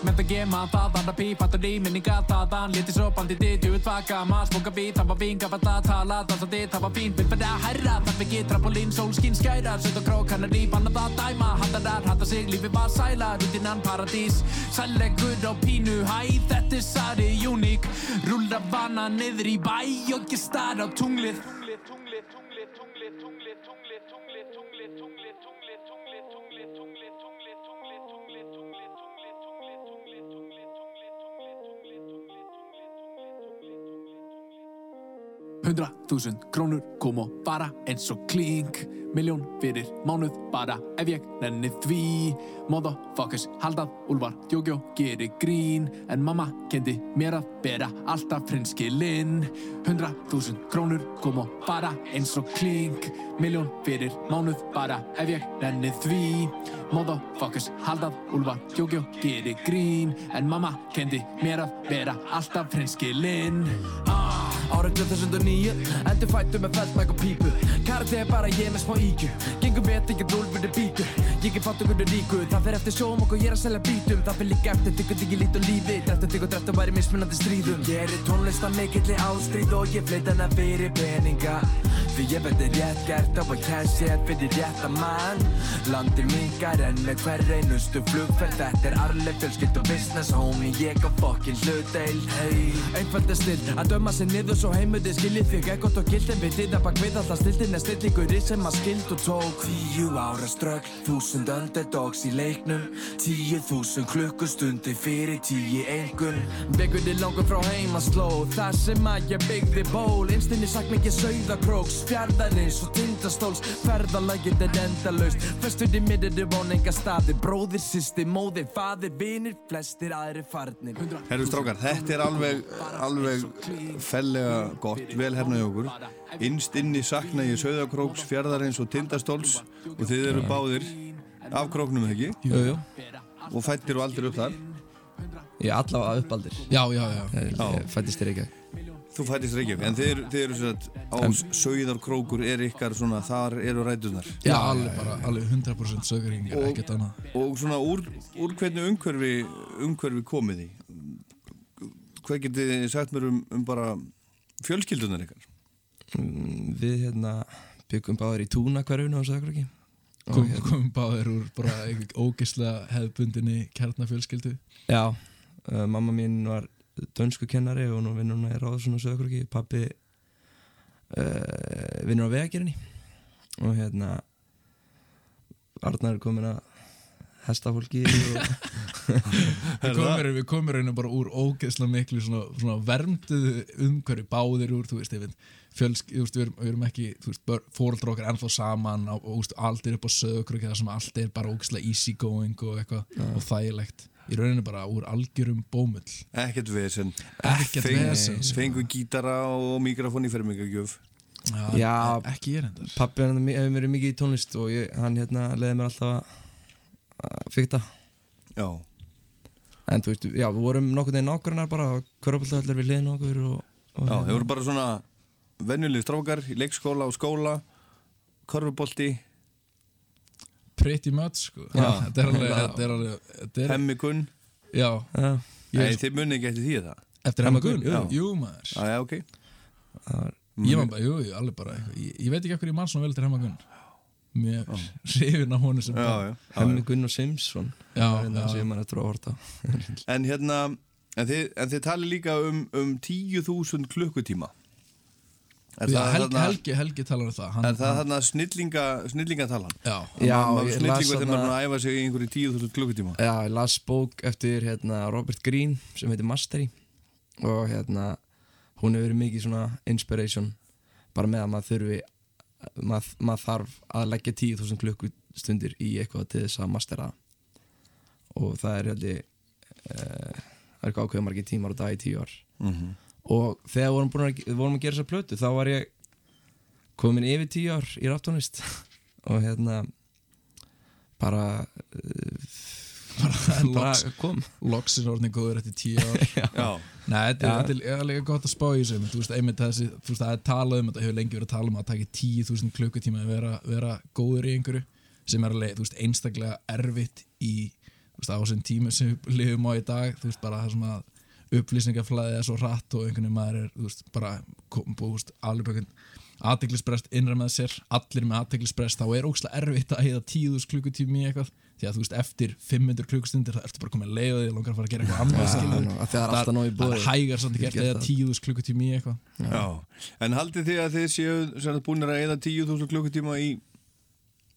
með það gema það Anna pífattur í minninga þaðan Létti svo bandið þitt, ég vil tvaka maður Smoka bít, það var vinga, var það tala Dansa þitt, það var fínt, vil vera herra Þarf ekki trampolín, sólskín, skærar Sönd og krók, hann er í banna það dæma Handarar, handa sig, lífi var sæla Rútinan paradís, sællegur á pínu Hæ, þetta er sari uník Rúlla vana niður í bæ Og ég starf á tunglið Hundra þúsund krónur kom og fara eins og klink. Miljón fyrir mánuð bara ef ég nenni því. Motherfuckers haldað, úlfar, jógjó, gerir grín. En mamma kendi mér að bera alltaf Hundra þúsund krónur kom og fara eins og klink. Miljón fyrir mánuð bara ef ég nenni því. Motherfuckers haldað, úlfar, jógjó, gerir grín. En mamma kendi mér að bera alltaf frinskilinn Árið 2009 Endur fættu með feldmæk og pípu. Karate er bara ég með smá íkju Gengum við ekki rúlfurði bíkur Ég er fatt okkur ríku Það fer eftir sjóum okkur ég er að selja bítum. Það fer líka eftir tyggur tyggur lít og lífi Dreftum tyggur dreftum væri mismunandi stríðum. Ég er í tónlist að mikilli ástríð Og ég flyt hana fyrir peninga. Því ég verði rétt gert á að ég fyrir rétta mann. Landi mingar en með hver einustu flugferð. Þetta er arleg fjölskyld og business homie Ég á fokkin hlutdeil hey. Einfald er still að döma sig niður svo heimuði skiljið þig. Ekkert og gild En vitið að bak við alltaf stildin er stillingur sem að skild og tók. Tíu ára strögg, þúsund underdogs í leiknum. Tíu þúsund klukkustundi fyrir tíu engun Bygguði langur frá heimasló Það sem að ég byggði ból. Einstinni sagt mikið sauðakróks Fjardarins og tindastóls. Ferðalagið er endalaust Föstur í miður er von enga staði Bróðir, sýsti, móðir, faðir, vinir Flestir aðri farnir. Herru strákar, þetta er alveg, alveg fellega gott, vel hérna í okkur. Innst inni sakna ég Sauðakróks, Fjarðarins og Tindastóls og þið eru báðir af króknum, ekki? Jú, jú Og fættir og aldir upp þar. Ég er allavega uppaldir Já, já, já Ég, fættist þér ekki Þú fættist Reykjavík, en þið eru, þið eru svo að á Sauðarkrókur er ykkar svona, þar eru rætunar. Já, alveg bara, alveg 100% sögurinn Og- ekkert annað Og svona úr, úr hvernig umhverfi, umhverfi komið í? Hvað getið þið sagt mér um, um bara fjölskyldunar ykkar? Mm, Við hérna byggum báðir í túna hverjunu á Söðakröki Kom, komum báðir úr bara ógislega hefðbundinni kjarnafjölskyldu. Já, uh, mamma mín var dönsku kennari og nú vinnur hún í Ráðsson og Söðakröki Pappi uh, vinnur á vegagirinni og hérna Arnar er komin að hestafólki og Við komum, við komum reyna bara úr ógeðslega miklu svona, svona vernduðu umhverfi báðir úr, þú veist, ég veit fjölsk, þú veist, við erum, við erum ekki, þú veist, fóreldra okkar ennþá saman og, og þú veist, allt er upp á sögur það sem allt er bara ógeðslega easy going og eitthvað og þægilegt í rauninu bara úr algjörum bómull Ekkert vesen. Ekkert vesen. Fengu gítara og mikrofón í fermingagjöf. Já, ekki ég reyndar Pappi hann hefur verið mikið í tónlist og ég, hann hérna leiði mér alltaf að, að fykta Já. En þú veist, já, við vorum nokkur neginn nákvæmnar bara og körpallöðlar við hliðin okkur og, og Já, þau voru bara svona venjuleg strákar í leikskóla og skóla, korfubolti, pretty much, sko Já. þetta er alveg, þetta er alveg þetta er, hemmi gunn. já, Nei, þið munið ekki eftir því það. eftir Gunn, jú, jú maður Já, já, ok. það var Ég man bara, jú, jú, alveg bara eitthvað. ég, ég veit ekki ekkur ég mann svona vel til Hemma Mér hrifin á honum sem Já, já. Hemmi Gunn og Simpson. Já, Það er hérna En hérna, en þið, en þið tali líka um, um 10.000 klukkutíma. Er Já, það Helgi, þarna- Helgi, Helgi talar um það. Hann, Er það þarna snillinga, snillingatalan? Já, Já, snillingur þegar maður er æfa sig í einhverju 10.000 klukkutíma. Já, ég las bók eftir hérna, Robert Greene sem heitir Mastery og hérna hún hefur verið mikið svona inspiration bara með að maður þurfi maður, maður þarf að leggja 10.000 klukkustundir í eitthvað til þess að mastera og það er heldur uh, það er ekki ákveða margir tímar og dag í tíu ár. Mhm. og þegar vorum, að, vorum að gera þessa plötu þá var ég komin yfir tíu ár í raftónist og hérna bara kom Loksin orðin góður eftir tíu ár. Já. Nei, þetta er, þetta er alveg gott að spá í þessu Þú veist, einmitt þessi, þú veist, það er talað um Þetta hefur lengi verið að tala um að það taki 10.000 klukkutíma að vera, vera góður í einhverju sem er alveg, þú veist, einstaklega erfitt í, þú veist, á þessum tíma sem við lifum á í dag, þú veist, bara það sem að upplýsingaflæðið er svo hratt og einhvern veginn maður er, þú veist, bara kom, bú, þú veist, alveg bara aðteglisbrest innra með sér, allir með aðteglisbrest þá er ógslag erfitt að heiða 10.000 klukkutími í eitthvað, því að þú veist, eftir 500 klukkustundir það ertu bara komið að leiða því og langar að fara að gera eitthvað annað því það er alltaf nóg í boði. það er hægar eftir get eða það. 10.000 klukkutími í eitthvað Já. En haldið þið að þið séu búinir að eða 10.000 klukkutíma í,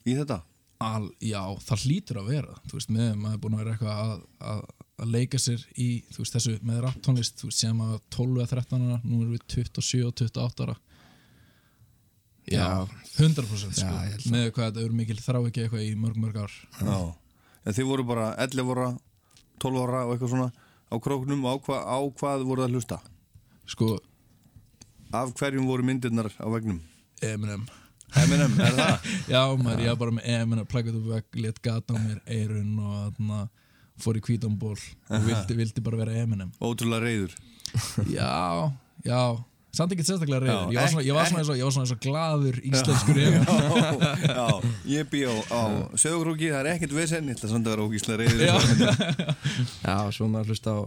í þetta? Al, já, það hlýtur að vera þú veist, með maður er búin að vera eitthvað að, að, að leika sér í, þú veist, þessu með rap tónlist, þú veist, sem að 12 eða 13 ára, nú erum við 27 og 28 ára Já, 100% sko, Já, með hvað þetta eru mikil þrá ekki eitthvað í mörg mörg ár Já. En þið voru bara 11 ára, 12 ára og eitthvað svona á króknum og á, hva, á hvað voru það að hlusta? Sko, Af hverjum voru myndirnar á vegnum? Eminem Eminem, er það? Já, maður, ég var bara með Eminem plaggat upp vegg, let gata á mér eirun og þarna fór í hvítamból og vildi, vildi bara vera Eminem Ótrúlega reyður. Já, já samt ekki sérstaklega reyður Já, ég var svona, ég var svona, eins og, ég var svona eins og glaður íslenskur já, reyður já, ég bý á, á sögurúki, það er ekkert vesen, ég ætla samt að vera ógíslega reyður. Já. Já, svo maður hlusta á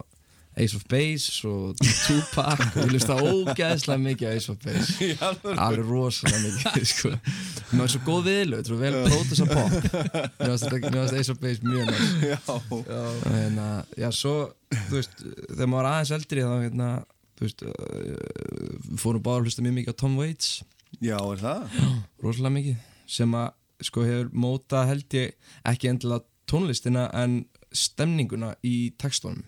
Ace of Base og Tupac. Og ég hlusta ógeðslega mikið á Ace of Base. Alveg rosalega mikið sko. mér var svo góð viðlög, þú vel pródúsa pop. Mér varst þetta- mér varst Ace of Base mjög næst Já, hérna, já, svo, þú veist þegar maður var aðeins eldri þá, hérna, þú veist uh, fórum bara að hlusta mjög mikið á Tom Waits. Já, er það? rosalega mikið sem að, sko, hefur mótað held ég ekki endilega tónlistina en stemninguna í textunum.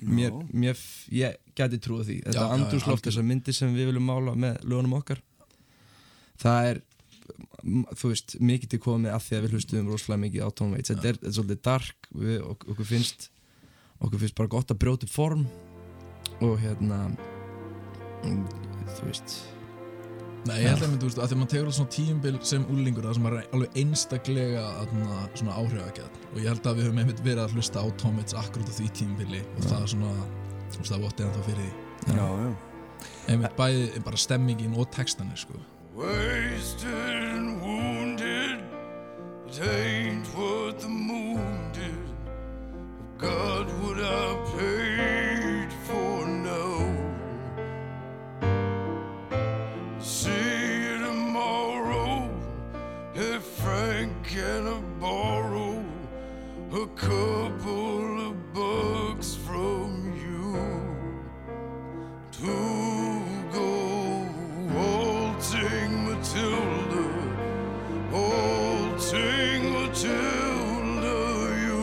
Mér, mér, ég gæti trúið því. Þetta andrúsloft, þessar myndir sem við viljum mála með lögunum okkar það er þú veist, mikið til komið af því að við hlustum rosalega mikið á Tom Waits. Þetta er, þetta er svolítið dark við, ok, okkur finnst okkur finnst bara gott að brjóta upp form og hérna þú veist Nei, ég held að þú veist, að því að maður tegur svona tíumbil sem úlingur það sem er alveg einstaklega aðna, svona áhrifagæð og ég held að við höfum einmitt verið að hlusta á Tom Waits akkurat á því tíumbili og það er svona, þú veist, það votti ennþá fyrir því Já, já. einmitt bæði bara stemmingin og textanir sko. Wasted and wounded, it ain't what the moon did. God, would I paid Frank can I borrow a couple of bucks from you to go waltzing Matilda, waltzing Matilda, you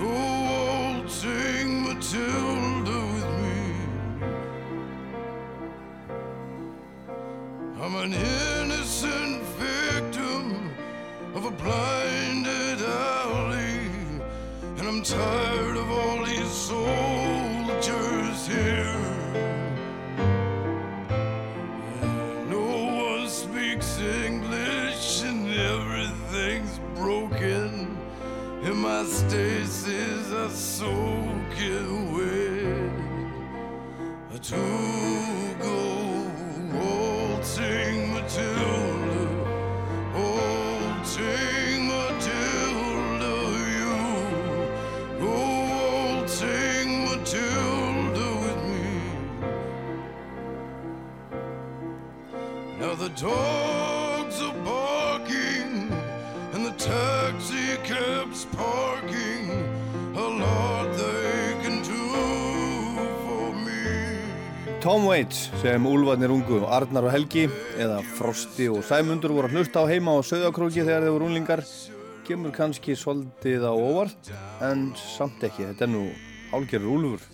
go waltzing Matilda with me. I'm an blinded alley, and I'm tired dogs are barking and the taxi cab's parking. A lot they can do for me. Tom Waits sem Úlfarnir ungu, Arnar og Helgi eða Frosti og Sæmundur voru að hlusta á heima á Sauðakróki þegar þeir voru unglingar kemur kannski svolítið á óvart en samt ekki, þetta er nú hálgerur úlfur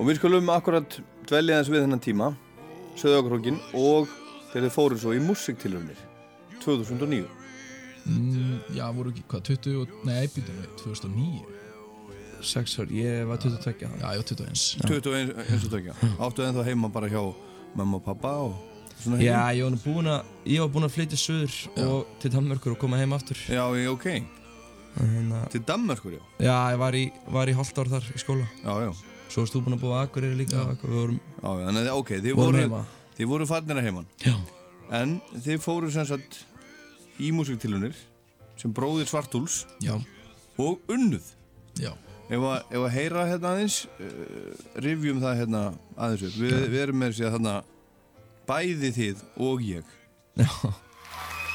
og við skulum akkurat dvelja þess við þennan tíma Sauðakrókin og þegar þeir fóru svo í musiktilhörnir 2009 mm, Já, voru ekki, hvað, 20, og- nei, býtum við 2009 6 ár, ég var 22 Já, já, 21 21 eins og tökja áttu ennþá heima bara hjá mamma og pappa og svona Já, ég var búinn að, ég var búinn að flytja söður og til Danmörkur og koma heim aftur. Já, ég, ok. Hérna, Til Danmörkur, já? Já, ég var í, var í hálft ár þar í skóla. Já, já. Svo varst þú búinn að búa að Akureyri líka og eitthvað, við vorum Já, já, þannig að ok, þið voru. Þið voru farnir að heiman. Já. En þið fóru sem sagt í músiktilunir sem bróðir Svartúls Já. og unnuð. Já. Ef að, ef að heyra hérna aðeins uh, rifjum það hérna aðeins upp Við, við erum með segja þarna bæði þið og ég. Já.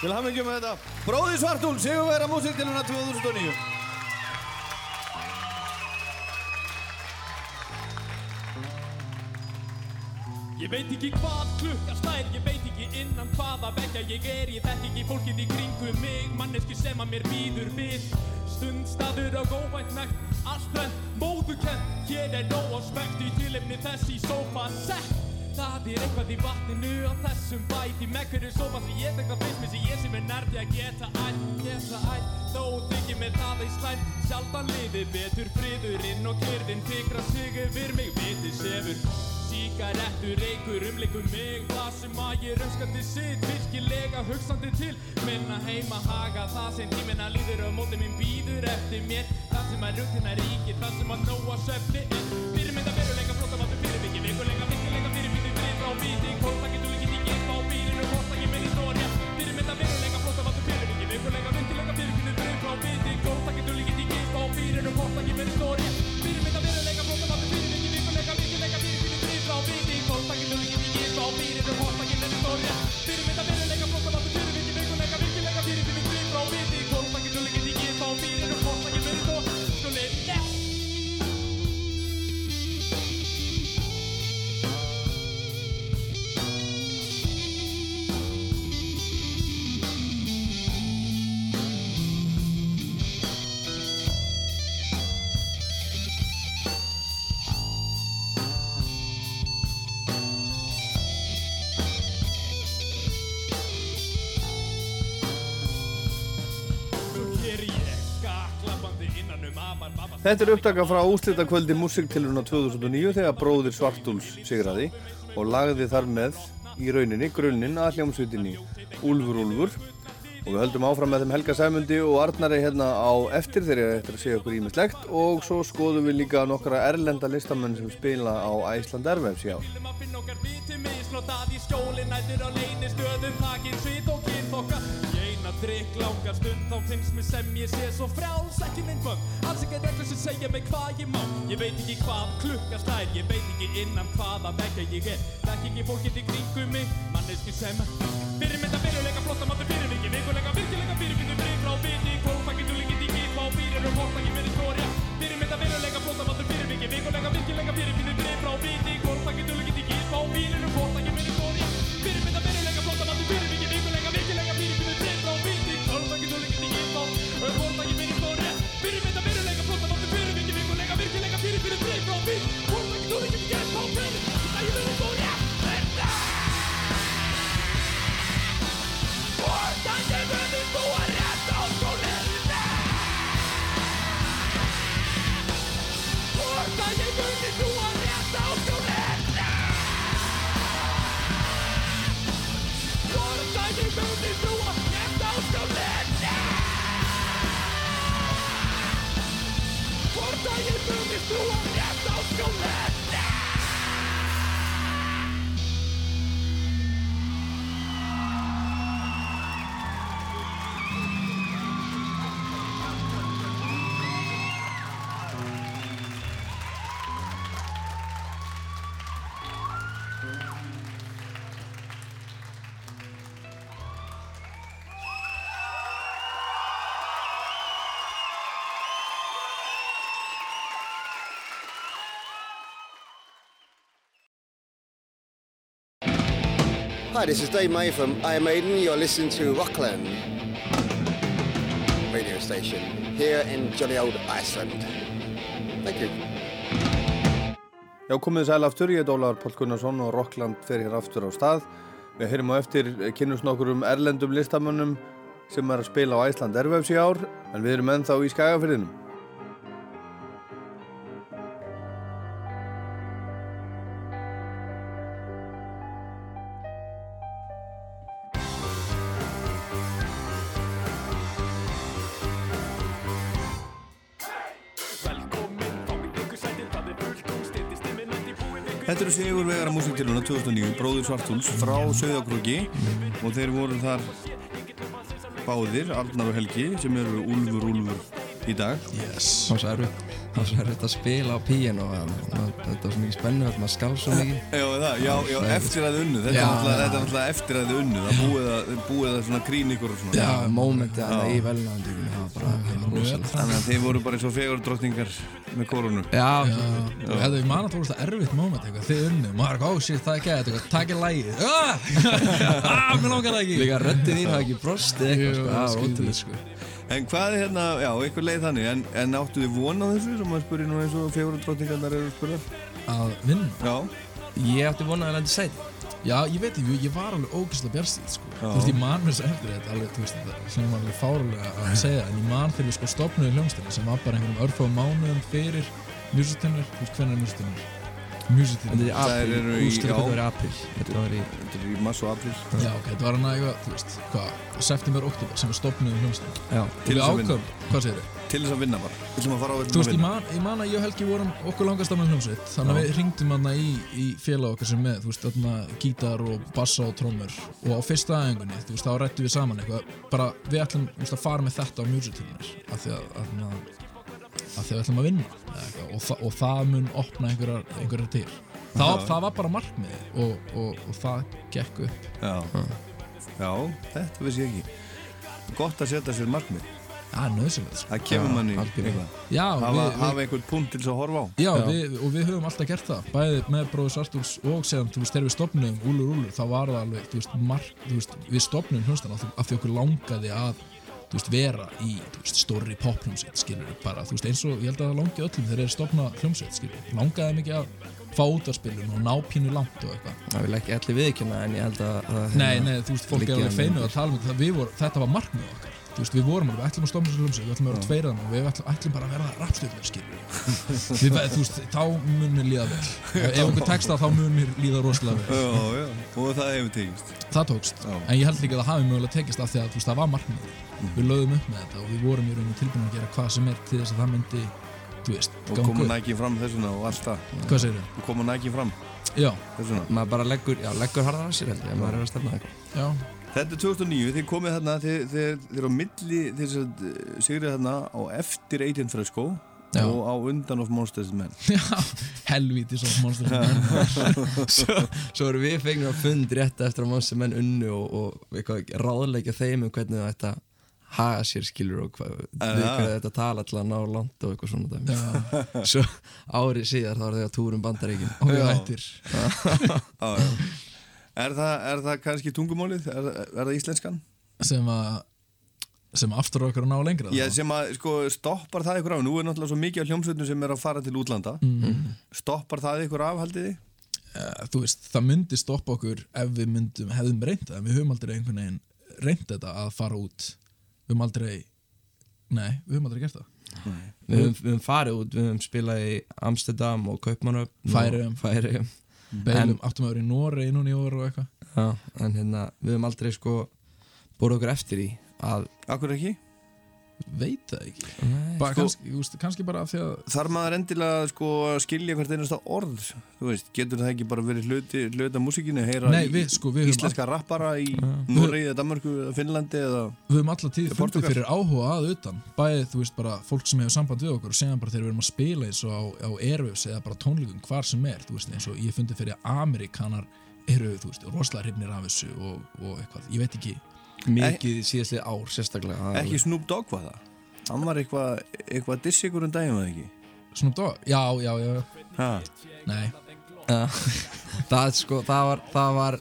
Til ekki með þetta. Bróðir Svartúl, segjum vera músiktiluna 2009 Ég veit ekki hvað klukka slær, ég veit ekki innan hvaða vekja ég er Ég þekk ekki fólkið í kringum mig, manneski sem að mér býður við. Stundstaður og óvænt nekt, allt þrennt, móðukent Hér er nóg og spekt í tilefni þess í sófa sett. Það er eitthvað í vatninu á þessum bæti Með hverju sófa sem ég tek það fyrst mér sem ég sem er nærti að geta ætt, geta ætt. Þó þykir mér það ei slæm, sjaldan liði betur friðurinn og kyrðin Fikra sig yfir mig, viti sefur Sigarettur reykur umleikum mig Það sem að ég raunskandi sitt Virkilega hugsandi til. Minna heima haga það sem tíminna líður Og mótið mín býður eftir mér. Það sem að rútina ríkir Það sem að nóa söfni Fyrirmynda veruleika flóta vatnum fyrirbyggir Vikuleika virkileika fyrirbyggir um Frið á víti, hvort að getur líkið í geta á bílinu Hvort að ég með história Fyrirmynda veruleika flóta vatnum fyrirbyggir Vikuleika virkileika fyrirbyggir um Frið á víti, hvort að getur líkið í geta á bílinu Hvort að ég með história Seni meta Þetta er upptaka frá úslitakvöldi Musiktilurinn á 2009 þegar bróðir Svartúls sigraði og lagði þar með í rauninni grunninn að hljómsveitinni Úlfur Úlfur. Og við höldum áfram með þeim Helga Sæmundi og Arnari hérna á eftir þegar ég eftir að segja okkur ímislegt og svo skoðum við líka nokkra erlenda listamenn sem spila á Æsland Airwaves í ár. Viti misnotað í skjóli nættur á leini stöðum Takin svit og kynþokka Eina drikk langar stund Þá finnst mér sem ég sé svo frjáls Ekki minn bönn Alls ekki reglur sem segja mig hvað ég má. Ég veit ekki hvað klukka slær Ég veit ekki innan hvaða vekja ég er. Þekk ekki fólkið í kringum mig Manneski sem Fyrir mynda fyrirleika flotta mátu fyrir mig Vikuleika virkileika fyrir myndu frið frá viti Kólfæki dúlingið í fyrir og mér í skóri Fyrir mynda fyrirleika flotta mátu fyrir mig Vikuleika virkileika fyrir myndu frið frá viti Kólfæki dúlingið í gít Fá fyrir og hortaki Vortandi munir búa rétt á skólinni Hi, this is Dave May from Iron Maiden. You're listening to Rockland radio station here in jolly old Iceland. Thank you. Já, komið sæl aftur, ég er Ólaður Pál Gunnarsson og Rockland fer hér aftur á stað. Við heyrim á eftir kynnust nokkur um erlendum listamönnum sem er að spila á Æsland Airwaves í ár, en við erum ennþá í skagafyrðinum. Sigur Vegar að músiktiluna 2009, Bróður Svartúls frá Söðakrúki og þeir voru þar báðir, Arnar og Helgi, sem eru Úlfur Úlfur í dag. Yes. Það var svo Það svo erfitt að spila á píano Þetta var svo mikið spennu Það skalf svo mikið Já, það, já, já, eftir að þið unnu, þetta er þetta er náttúrulega eftir að þið unnu, það búið að, búið að svona grín ykkur og. Já, mómentið að Já. í velnaðandíkunni Það var bara Þannig að þið voru bara eins og fegur drottningar með korunu. Já, Já, þetta er mann að það voru erfitt moment eitthvað, þið unnu, maður er oh shit, það er gæt, eitthvað, takk er ah, ah, mér langar það ekki. Líka röddin þín hafa ekki Jú, sko. Það ótrúlega sko. En hvað er hérna, já, ykkur leið þannig, en, en áttu þið von á þessu sem maður spyrir nú eins og fegur drottningarnar eru spurðar? Að vinna? Já. Ég átti vonað að lendi sæti Já, ég veit ekki, ég var alveg ógeðslega björnstíð, sko. Þú veist, ég man mér svo eftir þetta, alveg, þú veist, þetta sem var alveg fárulega að segja, en ég man þegar við sko stopnuði hljómsdæmi sem var bara einhverjum örfáum mánuðum fyrir musitinnur, þú veist, hvernig er musitinnur? Musitinnur. Þetta er apríl, úrslit já. þetta var í apríl Þetta var í Þetta er í mars og apríl. Já, ok, þetta var hann eitthvað, þú veist, hvað, september, oktober sem við stopnuðum hljómsdæmi. Já. Til þess að vinna. Til þess að vinna bara. Við ætlum að fara á Þú veist, ég man, ég man að ég og Helgi vorum okkur langast af með hljómsveit þannig að við ringdum hann í, í félag okkar sem með, þú veist, þarna gítar og bassa og trommur og á fyrsta aðengunni, þú veist, þá rættum við saman eitthvað bara, við ætlum, veist, að fara með þetta á musicalunir af því að, að, að, að því að við ætlum að vinna eitthvað, og, þa og það mun opna einhverjar, einhverjar til Já. það var bara markmið og, og, og það gekk upp Já. Já, þetta vissi ég ekki. Gott að setja sér markmið. Já, nöðsynlega. Það kemur Já, manni eitthvað. Já, hafa, við- hafa einhvern punkt til þess að horfa á. Já, Við, og við höfum alltaf gert það. Bæði með bróður Sartúls og séðan þú veist, þegar við stopnum Úlur Úlur, þá var það alveg þú veist, mark, þú veist, við stopnum hljómsdan af því- okkur langaði að þú veist, vera í þú veist, stóri pophljómsveit skilur bara, þú veist, eins og ég held að það langi öllum þegar þeir stopna hljómsveit, skilur, langaði mikið að fá út af spilun og ná pínu langt og eitthvað. Það vil ekki allir viðkynna en ég held að, að Nei, nei, þú veist, fólk er alveg feinu að tala um þetta, við voru, þetta var markmið okkar veist, við vorum alveg, við ætlum að stofna þessu hljómsveit, við ætlum að vera tveiraðan og við ætlum, ætlum bara að verða rappstjórnir, skilur við, þú veist, þá mun mér líða vel. Ef tekst það, þá mun mér líða rosalega vel. Já, já, og það hefur tekist. Það tókst, en ég held líka að það hafi mögulega tekist af því að þú veist, það var markmið við lögðum upp með þetta og við vorum í rauninu tilbúin að gera hvað sem er til þess að það myndi þú veist, Og ganga koma upp. næki fram þessuna og allt það. Hvað? Og koma fram Já. Þessuna maður bara leggur, já, leggur harðar að sér held ég maður er að stefna eitthvað. Já. Þetta er 2009, þið komið þarna þið, þið, þið eru á milli þess að sigrið þarna á eftir Fresco Já. og á undan of Monsters Men. Já, helvíti svo monster svo, svo erum við fengnum að fund rétt eftir að Monster menn unnu og, og ráðleika þeim um hvernig það að haga sér skilur og hvað, við hvað þetta tala til að ná langt og eitthvað svona dæmi. Svo árið síðar þá er þau að túrum bandaríkin. Og við Já. hættir. Já, já. Er það, er það kannski tungumálið? Er, er það íslenskan? sem að sem aftur okkur að ná lengra Já, sem að sko stoppar það ykkur af Nú er náttúrulega svo mikið af hljómsveitum sem er að fara til útlanda Mhm. Stoppar það ykkur af haldið þið? Eh, þú veist, það myndi stoppa okkur ef við myndum, hefðum en við höfum aldrei einhvern veginn reynt þetta að fara út við höfum aldrei nei, við höfum aldrei gert það við höfum, við höfum farið út, við höfum spilað í Amsterdam og Kaupmannöfn Færeyjum. og Færeyjum Beilum, áttum að vera í Noregi núna í orð og eitthvað Já, en hérna, við höfum aldrei sko búið okkur eftir í að Akkur ekki? Veit það ekki. Nei, bara, sko- kannski, þú veist, kannski bara af því að Þar maður endilega sko skilja hvert einasta orð veist, getur það ekki bara verið hluti, hluti af músíkinu Heyra Nei, við, sko, við íslenska rappara í Noregi eða Danmarku eða Finnlandi eða við höfum alltaf tíð fundið fyrir áhuga að utan. Bæðið, þú veist, bara fólk sem hefur samband við okkur og segja bara þegar við erum að spila eins og á, á Airwaves eða bara tónleikum hvar sem er veist, eins og ég fundið fyrir að Amerikanar eru, þú veist, rosalega hrifnir af þessu og, og eitthvað, ég veit ekki mikið síðastlið ár sérstaklega Ekki Snoop Dogg var það? Hann var eitthvað eitthva að dissi ykkur um daginn var það ekki? Snoop Dogg, já, já, já. Ha. Nei. Það, sko, það var það var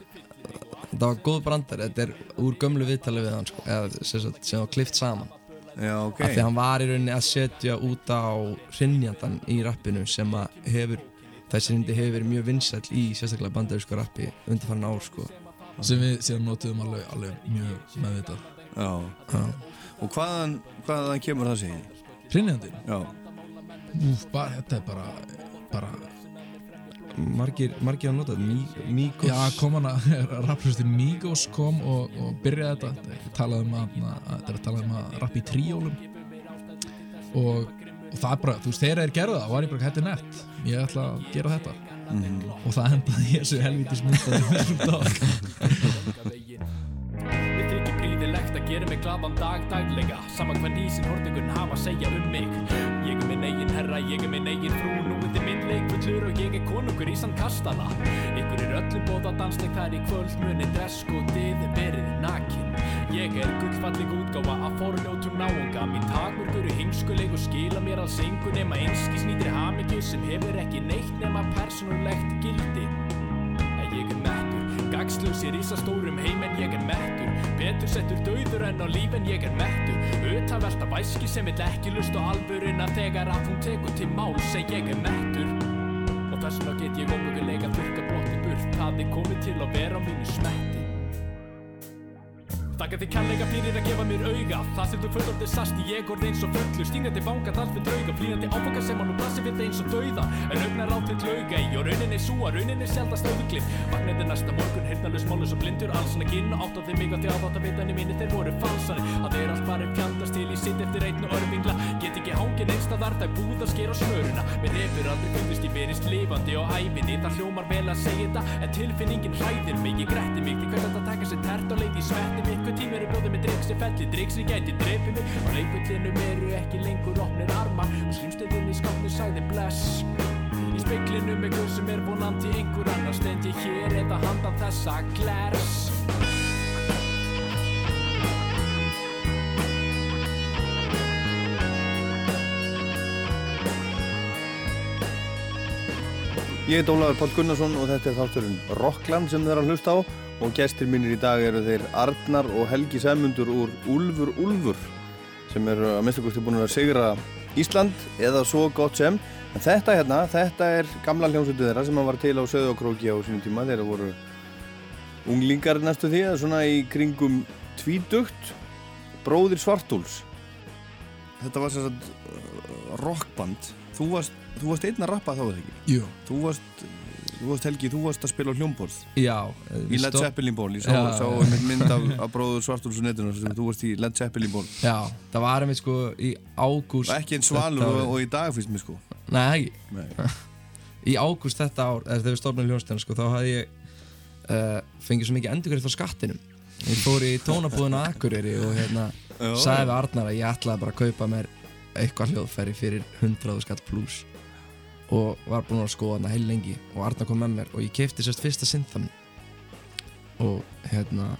það var góð brandar, þetta er úr gömlu viðtali við hann sko, eða, sem, var klift saman. Já, ok. Af því að hann var í rauninni að setja út á hrinnjandan í rappinu sem að hefur þessi hindi hefur verið mjög vinsæll í sérstaklega bandarísku rappi undirfarn ár sko sem við síðan notuðum alveg, alveg mjög meðvitað Já. Já. Og hvaðan, hvaðan kemur það segið? Hrinnjandinn? Já Úf, bara, þetta er bara, bara margir, margir að nota Mí, Míkos Já, kom hann að rappröstin Migos kom og, og byrjaði þetta Þetta er talað um að, að, þetta er að tala um að rappa í tríólum og, og það er bara, þú veist, þegar þeir gerðu það var ég bara, þetta er nett, ég ætla að gera þetta og það endaði í þessu helvítis myndaði að gera mig gladan dag daglega. Sama hvað nýsin hortingun hafa að segja um mig. Ég er minn eigin herra, ég er minn eigin frú. Nú er þið minn leikvöllur og ég er konungur í sandkastala. Ykkur er öllum bóða dansleik þar í kvöld Muni dreskotið verið nakin. Ég er gullfalleg útgáfa af forljótum náunga. Mín takmörgur er hinskuleg og skila mér alls engu Nema einskis nýtri hamingju sem hefur ekki neitt nema persónulegt gildi. En ég er mettur Gagslus í risastórum heim en ég er mettur. Betur settur dauður en á líf en ég er mettur. Utavelta væski sem vill ekki lust á alvöruna Þegar að hún tekur til mál seg ég er mettur. Og þess vegna get ég ómögulega þurka blotti burt. Það er komið til að vera á mínu smetti Þakka þið kærleika fyrir að gefa mér auga. Það sem þú fullorðið sast í ég orð eins og fullu Stínandi fanga þar fyrir drauga Flýjandi áfanga sem hann nú blasir við eins og dauða. En augnar á til lauga í og raunin er súa Raunin er sjaldast auðviklið Vaknaði næsta morgun, heyrnalus, málus og blindur Alls hann að kynna áttaði mig á því að þátt að vitanir mínir þeir voru falsari. Að þeir allt bara fjandast til í sitt eftir einn og örfingla Get ekki hangin einstaðar, það er búið að skera smöruna. Mér hefur aldrei fundist ég verist lifandi á ævinni Það hljómar vel að segja þetta En tilfinningin hræðir mig, ég gretti mig Því hvert að taka sér tert og leiti í svetti mig Hver tími eru bjóðið með drikk sem felli Drikk sem gæti dreipið mig. Og leikvöldinum eru ekki lengur opnir armar. Og slimstöðin í skápnu sagði bless. Í speiklinum er guð sem er vonandi einhver annar. Stend ég hér eða handan þessa glers Ég heit Ólafur Páll Gunnarsson og þetta er þátturinn Rockland sem þeir eru að hlusta á. Og gestir mínir í dag eru þeir Arnar og Helgi Sæmundur úr Úlfur Úlfur sem eru að minnstakosti búin að sigra Ísland eða svo gott sem. En þetta hérna, þetta er gamla hljómsveitu þeirra sem var til á Söðokróki á sínum tíma. Þeirra voru unglingar næstu því eða svona í kringum tvídugt Bróðir Svartúls. Þetta var sagt uh, rockband Þú varst, þú varst einn að rappa þá eða ekki? Jú. Þú varst, þú varst Helgi, þú varst að spila á hljómborð. Já Í Led Zeppelin ból, ég sá, einmitt mynd af, af bróður Svartúls og netinu sem þú varst í Led Zeppelin ból Já, það var einmitt sko í ágúst ekki einn svalur og, og í dag fyrst mér sko. Nei, ekki. Nei. Í ágúst þetta ár, eða þegar við stofnum hljónstina sko, þá hafði ég uh, fengið svo mikið endurgrætt á skattinum. Ég fór í tónabúðuna Akureyri og hérna sagði við Arnar að ég ætlaði bara að kaupa mér eitthvað hljóðfæri fyrir 100 skall pluss og var búinn að skoða hana heil lengi og Arnar kom með mér og ég keipti sérst fyrsta synthan og hérna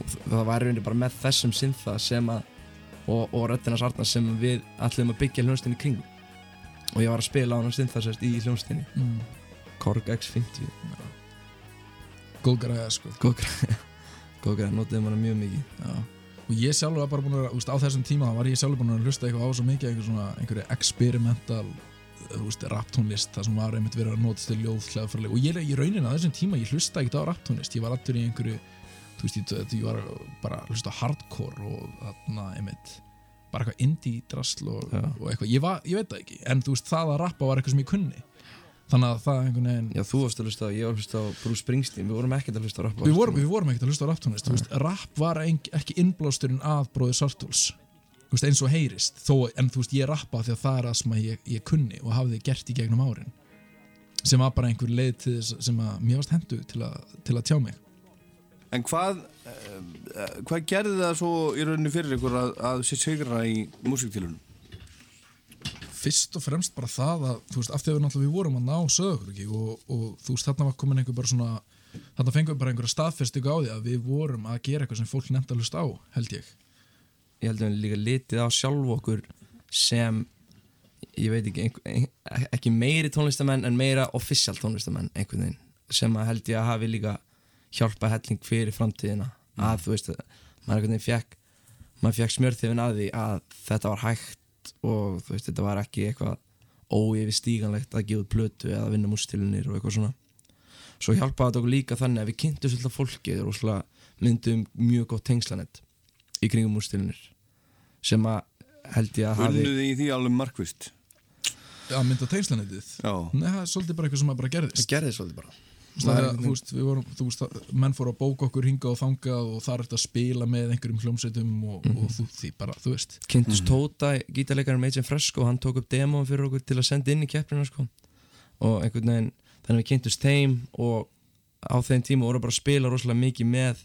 og það var rauninni bara með þessum syntha sem að og, og röddinars Arnar sem við ætlum að byggja hljónstinni kringum og ég var að spila á hann syntha sérst í hljónstinni Mm. Korg X50 Góð græða sko. Góð græða Góð græða, notiði manna mjög mikið. Já Og ég sjálfur var bara búin að, á þessum tíma var ég sjálfur búin að hlusta eitthvað á svo mikið einhver svona, einhverju experimental þú veist, raptónlist, það sem var einmitt verið að nota til ljóð, hlæðfærleg og ég, í rauninni á þessum tíma, ég hlusta ekkert á raptónlist. Ég var allur í einhverju, þú veist, ég, ég var bara að hlusta á hardcore og þarna, einmitt bara eitthvað indie drasl og, og eitthvað, ég, var, ég veit það ekki en þú veist, það að rappa var eitthvað sem ég kunni þannig að það einhvern veginn Já, þú varst að hlusta ég var að hlusta á Bruce Springsteen. Við vorum ekkert að hlusta á rap við vorum, við vorum ekkert að hlusta á rapptónlist þú veist, rap var ein, ekki innblásturinn að bróði Sartúls eins og heyrist þó, en þú veist, ég rappa því að það er það sem að ég, ég kunni og hafði gert í gegnum árin sem var bara einhver leið til þess sem að mér varst hendu til, að- til að tjá mig. En hvað, uh, hvað gerði það svo í rauninni fyrir ykkur að, að sér sigra í músiktilunum? Fyrst og fremst bara það að þú veist, af því að við náttúrulega við vorum að ná sögur ekki, og, og þú veist, þarna var komin einhver bara svona þarna fengum við bara einhverja staðfestingu á því að við vorum að gera eitthvað sem fólk nefndi að hlusta á, held ég. Ég held að við líka litið á sjálf okkur sem ég veit ekki, einhver, ein, ekki meiri tónlistamenn en meira official tónlistamenn einhvern veginn, sem að held ég að hafi líka hjálpa helling fyrir framtíðina. Að þú veist, maður einhvern veginn fekk maður fekk smjörþefin að því að þetta var hægt og þú veist, þetta var ekki eitthvað óyfir stíganlegt að gefa út plötu eða vinna mústilunir og eitthvað svona. Svo hjálpaði þetta okkur líka þannig að við kynntum svolítið fólki og myndum mjög gott tengslanett í kringum mústilunir sem að held ég að hafi Unnuði í því alveg markvist að mynda tengslanetið Já. Nei, það er svolítið bara eitthvað sem að bara gerðist. Það gerðist svolítið bara þú veist, við vorum, þú veist, menn fóru að bóka okkur hingað og þangað og þar er þetta að spila með einhverjum hljómsveitum og, Mhm. og þú, því bara, þú veist kynntust Tóta, gítarleikarinn Major Fresco hann tók upp demóin fyrir okkur til að senda inn í keppnina sko. og einhvern veginn þannig að við kynntust þeim og á þeim tíma voru bara að spila rosalega mikið með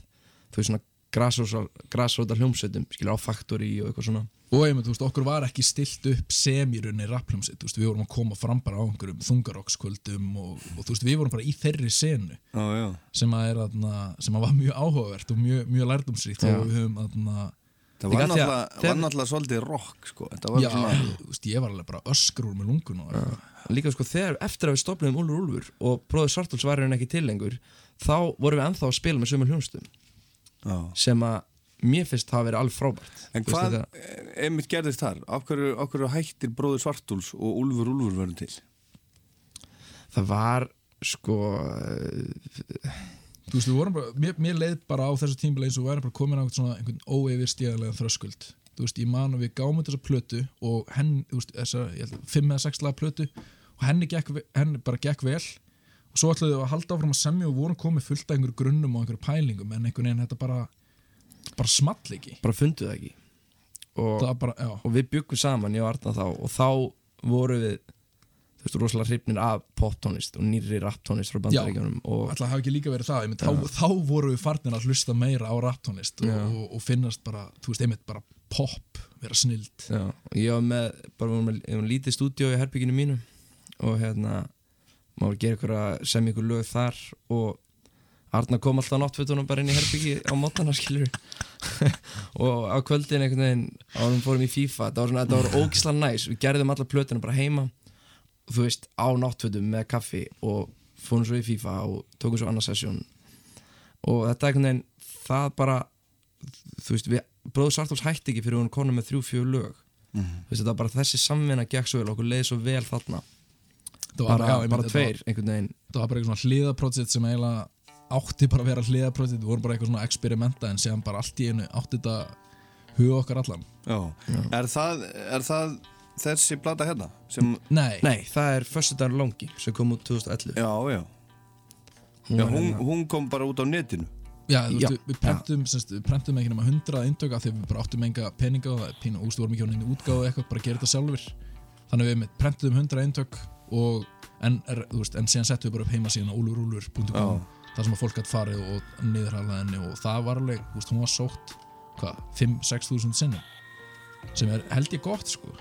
þú veist svona græsróta hljómsveitum skilja á Factory og eitthvað svona og einmitt, þú veist, okkur var ekki stilt upp sem í rauninni rappljómsitt, þú veist, við vorum að koma fram bara á einhverjum þungarokskvöldum og, og þú veist, við vorum bara í þeirri senu Já, já. sem að er aðna, sem að var mjög áhugavert og mjög, mjög lærdumsríkt Já. og við höfum aðna Það var náttúrulega, var náttúrulega svolítið rock sko. Þetta var Já, svona þú veist, ég var alveg bara öskur úr með lungun og eitthvað. líka sko þegar eftir að við stopnum Úlfur Úlfur og bróður Svartúls var hann ekki til lengur þá vorum við ennþá að spila með sömu hljómsdum Já. sem að mér finnst hafa verið alveg frábært En hvað þetta- einmitt gerðist þar? Af hverju, af hverju hættir bróður Svartúls og Úlfur Úlfur verður til? það var sko Þú veist, við vorum bara, mér, mér leið bara á þessu tímbil eins og við væri bara komin á einhvern svona einhvern óeyfir stíðarlega þröskuld þú veist, ég man að við gáum þessa plötu og henn, þú veist, þessa, ég held, fimm eða sex laga plötu og henni, gekk, henni bara gekk vel og svo ætlaðum við að halda áfram að semja og vorum komið fullt af einhverju grunnum og einhverju pælingum en einhvern veginn þetta bara bara small ekki. Bara fundu það ekki. Og, bara, og við byggum saman, ég og Arna þá og þá voru við þú veist, rosalega hrifnir af poptónlist og nýri rapptónlist frá Já, bandaríkjunum og ætla hafi ekki líka verið það einmitt, þá, þá voru við farnir að hlusta meira á rapptónlist og, og, og finnast bara, þú veist, einmitt bara pop, vera snild. Já, ég var með, bara vorum við vorum lítið stúdíó í herbygginu mínu og hérna maður gera ykkur að semja ykkur lög þar og Arna kom alltaf á náttfötunum bara inn í herbyggi á mótana skilur og á kvöldin einhvern veginn árum fórum í FIFA, það var svona, þetta var ógislega næs. Við gerðum alla plötuna bara heima þú veist, á náttfötum með kaffi og fórum svo í FIFA og tókum svo annað sessjón og þetta einhvern veginn, það bara þú veist, við, bróður Sartúls hætti ekki fyrir hún konum með þrjú, fjögur lög. Mhm. þú veist, þetta var bara þessi samvinna gekk svo vel, okkur leiði svo vel þarna. Það var- bara, já, bara tveir, einhvern veginn. það var bara eitthvað svona hliðaprojekt sem eiginlega átti bara að vera hliðaprojekt við vorum bara eitthvað svona experimenta en séðan bara allt í einu átti þetta huga okkar allan. Já. Er, það, er það þessi plata hérna? Sem... Nei. Nei, það er Föstudagur Longi sem kom út 2011 Já, já. Hún Já, hún, hérna- hún kom bara út á netinu. Já, Já, við prentum, semst, við prentum ekki nema 100 eindöka þegar við bara áttum enga peninga og það er pínu, ústu vorum ekki á neina útgáðu eitthvað, bara gera þetta sjálfur þannig við með prentum 100 eindök og en, er, veist, en síðan settum við bara upp heimasíðan á úlurúlur.com þar sem að fólk gætt farið og niðurhalaði henni og það var alveg, þú veist, hún var sótt hvað, 5-6 þúsund sinnum sem er held ég gott, sko.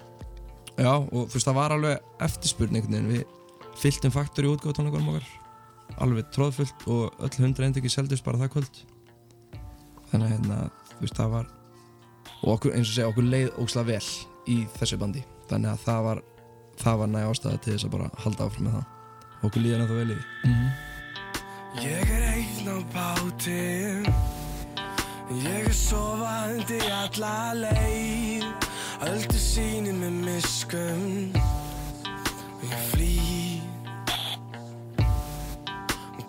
Já, og þú veist, það var alveg eftirspurning einhvern veginn, við fylltum faktur í útgáðutónleikunum okkar. Alveg tróðfullt og öll hundra eindöki seldust bara það kvöld. Þannig að hérna, þú veist, það var og okkur, eins og segja, okkur leið óslega vel í þessu bandi. Þannig að það var það var næg ástæða til þess að bara halda áfram með það. Okkur líður ennþá vel í því Ég er einn á báti. Ég er sofandi alla leið. Öldu síni með miskum Ég flý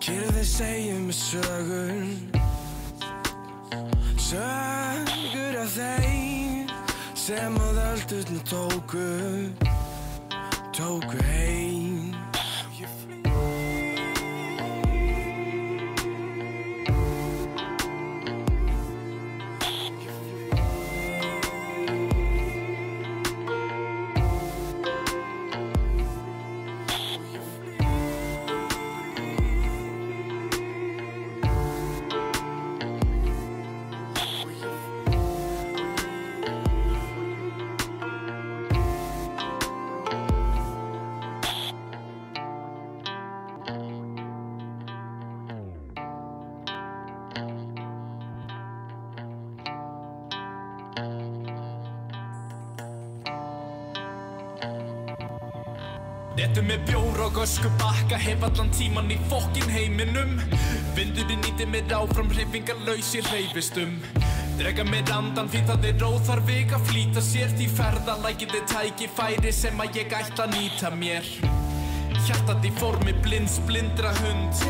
Kyrði segja mig sögun. Sögur af þeim Sem að öldurna tóku. Tóku heim Réttu með bjór og ösku bakka Hef allan tíman í fokkin heiminum. Vindurinn nýtti mér áfram Hreyfingar laus í hreyfistum. Drega mér andan því það er óþarf vik að flýta sér Því ferðalækið er tækifæri sem að ég ætla að nýta mér. Hjartat í formi blinds blindra hund.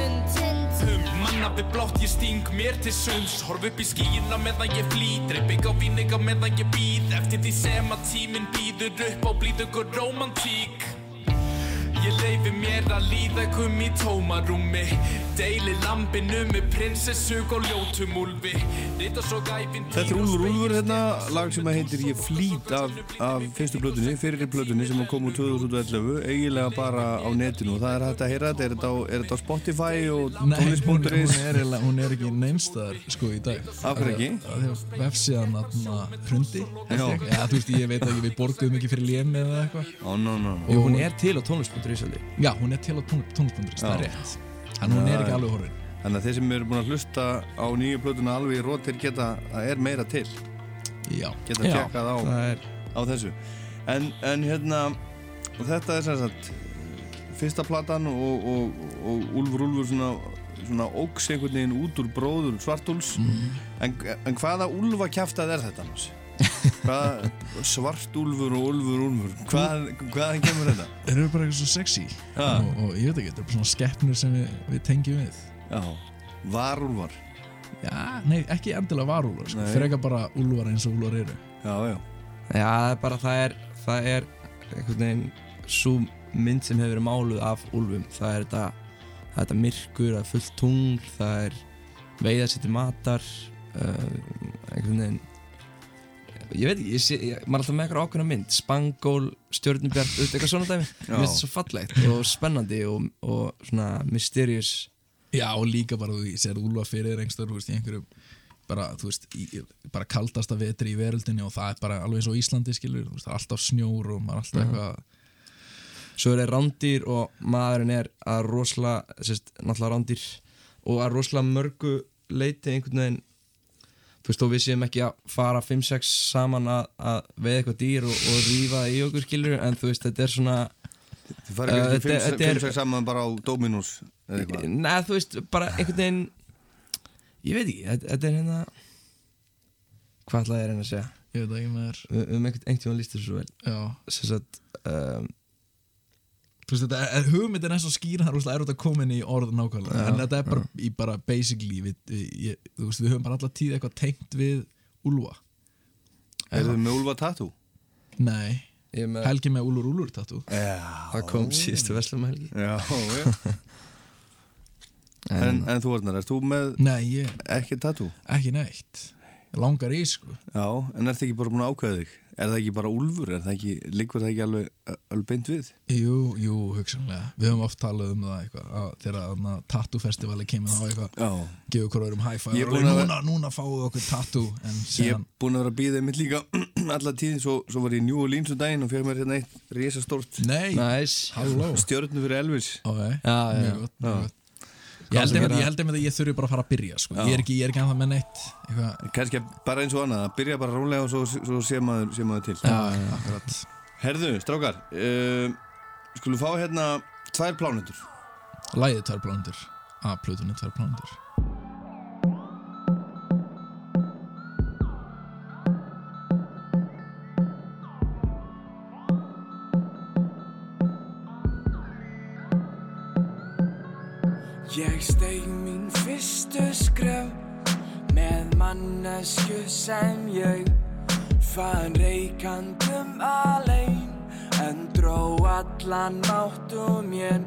Hum, manna við blátt ég sting mér til sunds. Horf upp í skíina meðan ég flý Dreip ekki á víninga meðan ég býð Eftir því sem að tíminn býður upp á blíðugur romantík Ég leifi mér að líða kum í tómarúmi Deili lampinu með prinsessug og ljótum úlfi Rita svo gæfin Þetta er Úlfur Úlfur hérna, lag sem að heitir Ég flýt af, af fyrstu blötunni, fyrir blötunni sem kom úr 2011, eiginlega bara á netinu og það er hægt að heyra þetta, er þetta á, er þetta á Spotify og Nei, hún, hún, er, hún er ekki neinstæðar sko í dag Af hverju ekki? Af því að vefsíðan aðna hrundi Já. ég. Já, þú veist, ég veit ekki, við borguðum ekki fyrir lémi eða eitthvað Ó, no, no, no. Jú, hún er til á tónlist.is alveg Já, hún er til á tón, tónlist.is, það er rétt. En hún er ekki alveg horfin. Þannig að þeir sem eru búin að hlusta á nýju plötuna alveg í rótir geta, það er meira til. Já. Geta Já, tjekkað á, það er- á þessu. En, en hérna, og þetta er sem sagt fyrsta platan og, og, og Úlfur Úlfur svona, svona óks einhvern veginn út úr bróður svartúls. En, en hvaða úlfa kjæftað er þetta annars? Svartúlfur og úlfur úlfur. Hvað, hvaðan kemur þetta? Þeir eru bara eitthvað svo sexy. Ha. og, og ég veit ekki, þetta er bara svona skeppnur sem við, við tengjum við. Já, varúlfar. Já, nei, ekki endilega varúlvar sko. Fyrir ekki bara úlvar eins og úlvar eru. Já, já. Já, það er bara, það er, það er einhvern veginn svo mynd sem hefur verið máluð af úlfum. Það er þetta, það er þetta myrkur, það er fullt tungl, það er veiða sér til matar uh, einhvern veginn ég veit ekki, ég sé, ég, maður er alltaf með eitthvað ákveðna mynd. Spangól, stjörnubjart, þú veist, eitthvað svona dæmi. Mér finnst það svo fallegt og spennandi og, og svona mysterious. Já, og líka bara, þú sér úlva fyrir þér einhverjum, þú veist, í einhverjum bara, þú veist, í, bara kaldasta vetri í veröldinni og það er bara alveg eins og Íslandi skilur, þú veist, það er alltaf snjór og maður er alltaf Mhm. eitthvað svo er það rándýr og maðurinn er að rosalega, sérst, náttúrulega rándýr og að rosalega mörgu leiti einhvern veginn þú veist, og við séum ekki að fara 5-6 saman að, að veið eitthvað dýr og, og rífa í okkur skilur en þú veist, þetta er svona Þið farið Uh, kannski þetta- þetta er- 5-6 saman bara á Dominus eða eitthvað? Nei, þú veist, bara einhvern veginn ég veit ekki, þetta, er hérna hvað ætlaði ég að reyna að segja? Ég veit ekki með þér höfum einhvern tímann líst þessu svo vel. Já. Sem sagt um, veist, þetta er, hugmyndin er svo skýr það er rosalega erfitt að koma inn í orð nákvæmlega. Já, en þetta er bara, já. í bara basically við, við, ég, þú veist, við höfum bara alltaf tíð eitthvað tengt við úlfa. Er þið með Úlfa Tattoo? Nei, með... Helgi með Úlur Úlur tattoo. Já. Það kom síðustu verslum helgi. Já, já. En, en þú Arnar, erst þú með Nei, ég ekki tattoo? Ekki neitt. Langar í sko. Já, en ert ekki bara búin að ákveða þig? Er það ekki bara úlfur? Er það ekki, liggur það ekki alveg, alveg beint við? Jú, jú, hugsanlega Við höfum oft talað um það eitthvað að þegar tattoo festivali kemur þá eitthvað Já. gefur hverju öðrum high five Ég er og búinn að núna, núna fáum við okkur tattoo en Ég síðan, er búin að vera að býða mitt líka alla tíðin, svo, svo var ég í New Orleans um daginn og fyrir mér hérna eitt risastórt Nei, Nice. halló stjörnu fyrir Elvis okay. Já, já. Mjög gott, mjög Já. gott Ég held vera- ég að ég þurfi bara að fara að byrja sko. Ég, er ekki, ég er ekki að það með neitt Kannski bara eins og annað, að byrja bara rólega og svo, svo sé, maður, sé maður til. Já, Herðu, strákar uh, Skulum fá hérna tvær plánutur Læðið tvær plánundur að plötunni tvær plánundur mannesku sem ég fann reikandum alein en dró allan máttu mér.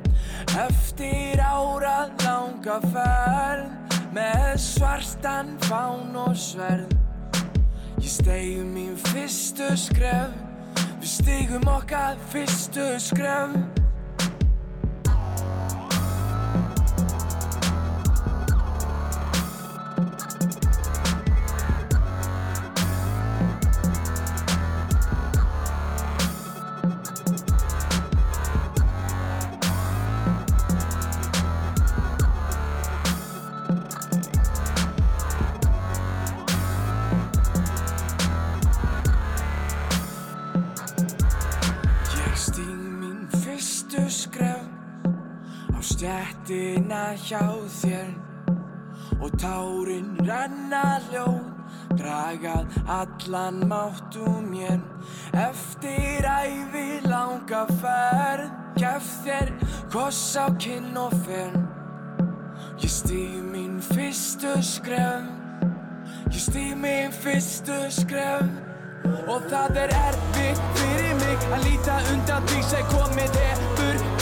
Eftir árað langa ferð með svartan fán og sverð. Ég steig mín fyrstu skref við stigum okkar fyrstu skref hjá þér. Og tárin renna ljón dragað allan máttu mér. Eftir æfi langa ferð gef þér koss á kinn og fyrr Ég stíg mín fyrstu skref Ég stíg mín fyrstu skref. Og það er erfitt fyrir mig að líta undan því sem komið hefur fyrir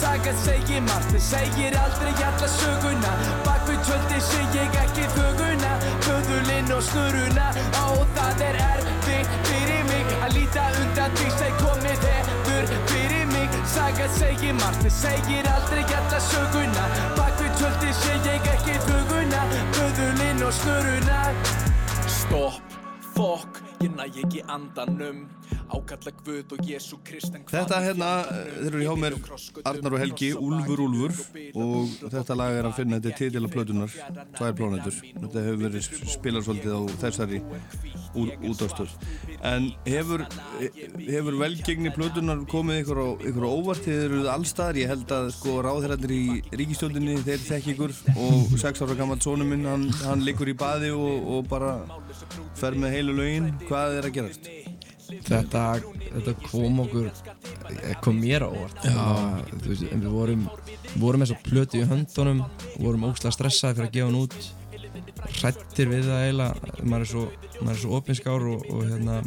mig Sagan segir margt, þið segir aldrei alla söguna. Bak við tjöldi sé ég ekki þöguna. Föðulinn og snuruna. Og það er erfitt fyrir mig að líta undan því sem komið hefur fyrir mig. Sagan segir margt, þið segir aldrei alla söguna. Bak við tjöldi sé ég ekki þöguna. Föðulinn og snuruna. Stopp, fokk, ég næ ekki andanum Ákalla Guð og Jésu Krist en hvað Þetta hérna, þeir eru hjá mér Arnar og Helgi, Úlfur Úlfur og þetta lag er að finna þetta er titila plötunar, tvær plánutur þetta hefur verið spilað svolítið á þessari útástöð en hefur, hefur velgengni plötunar komið ykkur á, ykkur á óvart þeir eru allstaðar, ég held að sko ráðherrandir í ríkistjóndinni, þeir þekk ykkur og sex ára gammal sónu minn hann, hann liggur í baði og, og bara fer með heilu lögin, hvað er að gerast? þetta, þetta kom okkur eh, kom mér á óvart veist, við vorum vorum eins og plötu í höndunum vorum ógslag stressaði fyrir að gefa hann út hrættir við það eiginlega maður er svo, er svo opinskár og, og hérna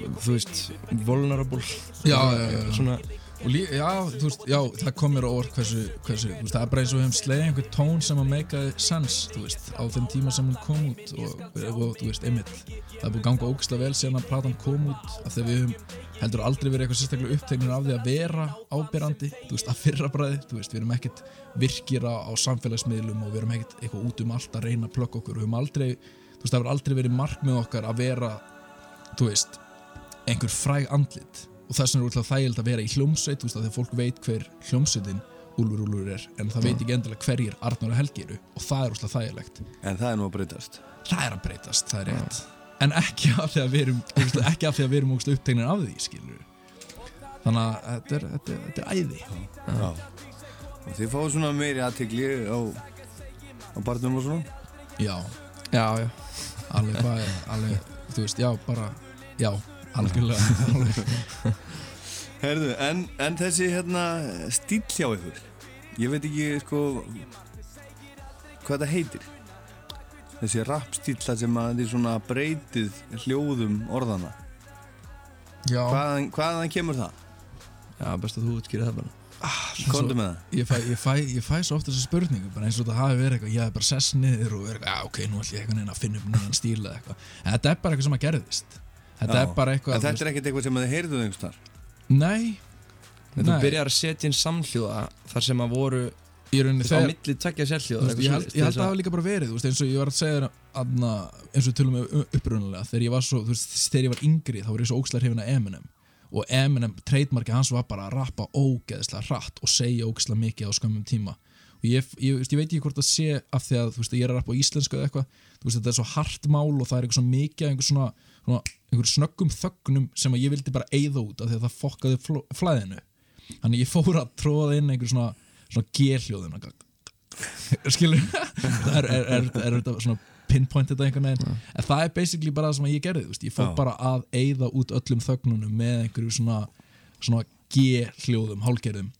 þú veist, vulnerable já, já, já. svona og lí, já, veist, já, það kom mér á orð hversu, hversu, veist, það er bara eins og við hefum slegið einhver tón sem að make sense, veist, á þeim tíma sem hún kom út og, og þú veist, einmitt það er búið að ganga ógislega vel síðan að platan kom út af því við höfum heldur aldrei verið eitthvað sérstaklega upptegnir af því að vera ábyrrandi, að fyrra bræði við erum ekkert virkir á, samfélagsmiðlum og við erum ekkert eitthvað út um allt að reyna að plugga okkur, við höfum aldrei þú veist, það hefur aldrei verið markmið okkar að vera þú veist, einhver fræg andlit og þess vegna er útláð þægild að vera í hljómsveit þú veist að þegar fólk veit hver hljómsveitin Úlfur Úlfur er, en það veit ekki endilega hverjir Arnur og Helgi eru og það er útláð þægilegt. En það er nú að breytast. Það er að breytast, það er rétt. En ekki af því að við erum ógeðslega- ekki af því að við erum ógeðslega upptegnir af því skilur þannig að þetta er, þetta er, þetta er æði. Já. Og þið fáið svona meiri aðtegli á, á barnum og svona? já, já, já. Alveg alveg, þú veist, já, bara já, algjörlega. Herðu, en, en þessi hérna stíl hjá ykkur Ég veit ekki sko hvað þetta heitir þessi rapstíla sem að þið svona breytið hljóðum orðana Já. hvaðan, hvaðan kemur það? Já, best að þú útskýra það bara Komdu með það ég fæ, ég, fæ, ég fæ svo ofta þessa spurningu bara eins og þetta hafi verið eitthvað, ég hef bara sess niður og verið eitthvað, já ok, nú ætlum ég einhvern veginn að finna upp nýjan stíl eða eitthvað, en þetta er bara eitthvað sem að gerðist þetta Já. er bara eitthvað En þetta er ekkert eitthvað sem þið heyrðuð einhvers þar Nei. En þú Nei. byrjar að setja inn samhljóða þar sem að voru í rauninni á milli tvekja Þú sérhljóða veist, ég held, ég held að það hafi líka bara verið þú veist, eins og ég var að segja þér aðna, eins og tölum við upprunalega þegar ég var svo, þú veist, þegar ég var yngri þá var ég svo ókslega hrifin af Eminem. Og Eminem, trademarki hans var bara að rappa ógeðslega hratt og segja ógeðslega mikið á skömmum tíma. Og ég, ég, veist, ég veit ekki hvort það sé af því að þú veist, ég er að rappa á íslensku eða eitthvað. Þú veist, þetta er svo hart mál og það er eitthvað svo mikið af einhver svona, svona einhver snöggum þögnum sem að ég vildi bara eyða út af því að það fokkaði fl flæðinu þannig ég fór að tróða inn einhver svona, svona gelhljóðum skilur það er, er, er, er svona pinpoint þetta einhvern veginn en það er basically bara það sem ég gerði veist. ég fór Já. bara að eyða út öllum þögnunum með einhverju svona, svona G-hljóðum, hálgerðum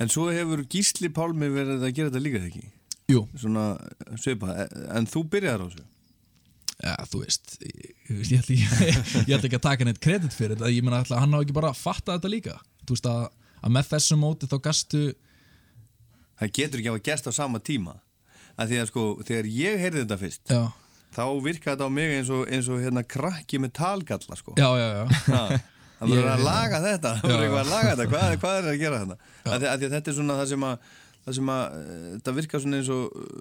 En svo hefur Gísli Pálmi verið að gera þetta líka þegar ekki? Jú. Svona svipa, en þú byrjar á þessu? Já, þú veist ég, ætla, ætla ekki að taka neitt kredit fyrir þetta. Ég ætla, hann á ekki bara að fatta þetta líka. Þú veist að, að með þessu móti þá gastu Það getur ekki að gerst á sama tíma. Að því að sko, þegar ég heyrði þetta fyrst Já. þá virkaði þetta á mig eins og, eins og hérna krakki með talgalla sko. Já, já, já. Ha, Það verður að laga þetta. Það verður eitthvað að laga þetta, hvað, hvað er að gera þetta að því, að því að þetta er svona það sem að það sem að eh, þetta virkar svona eins og eh,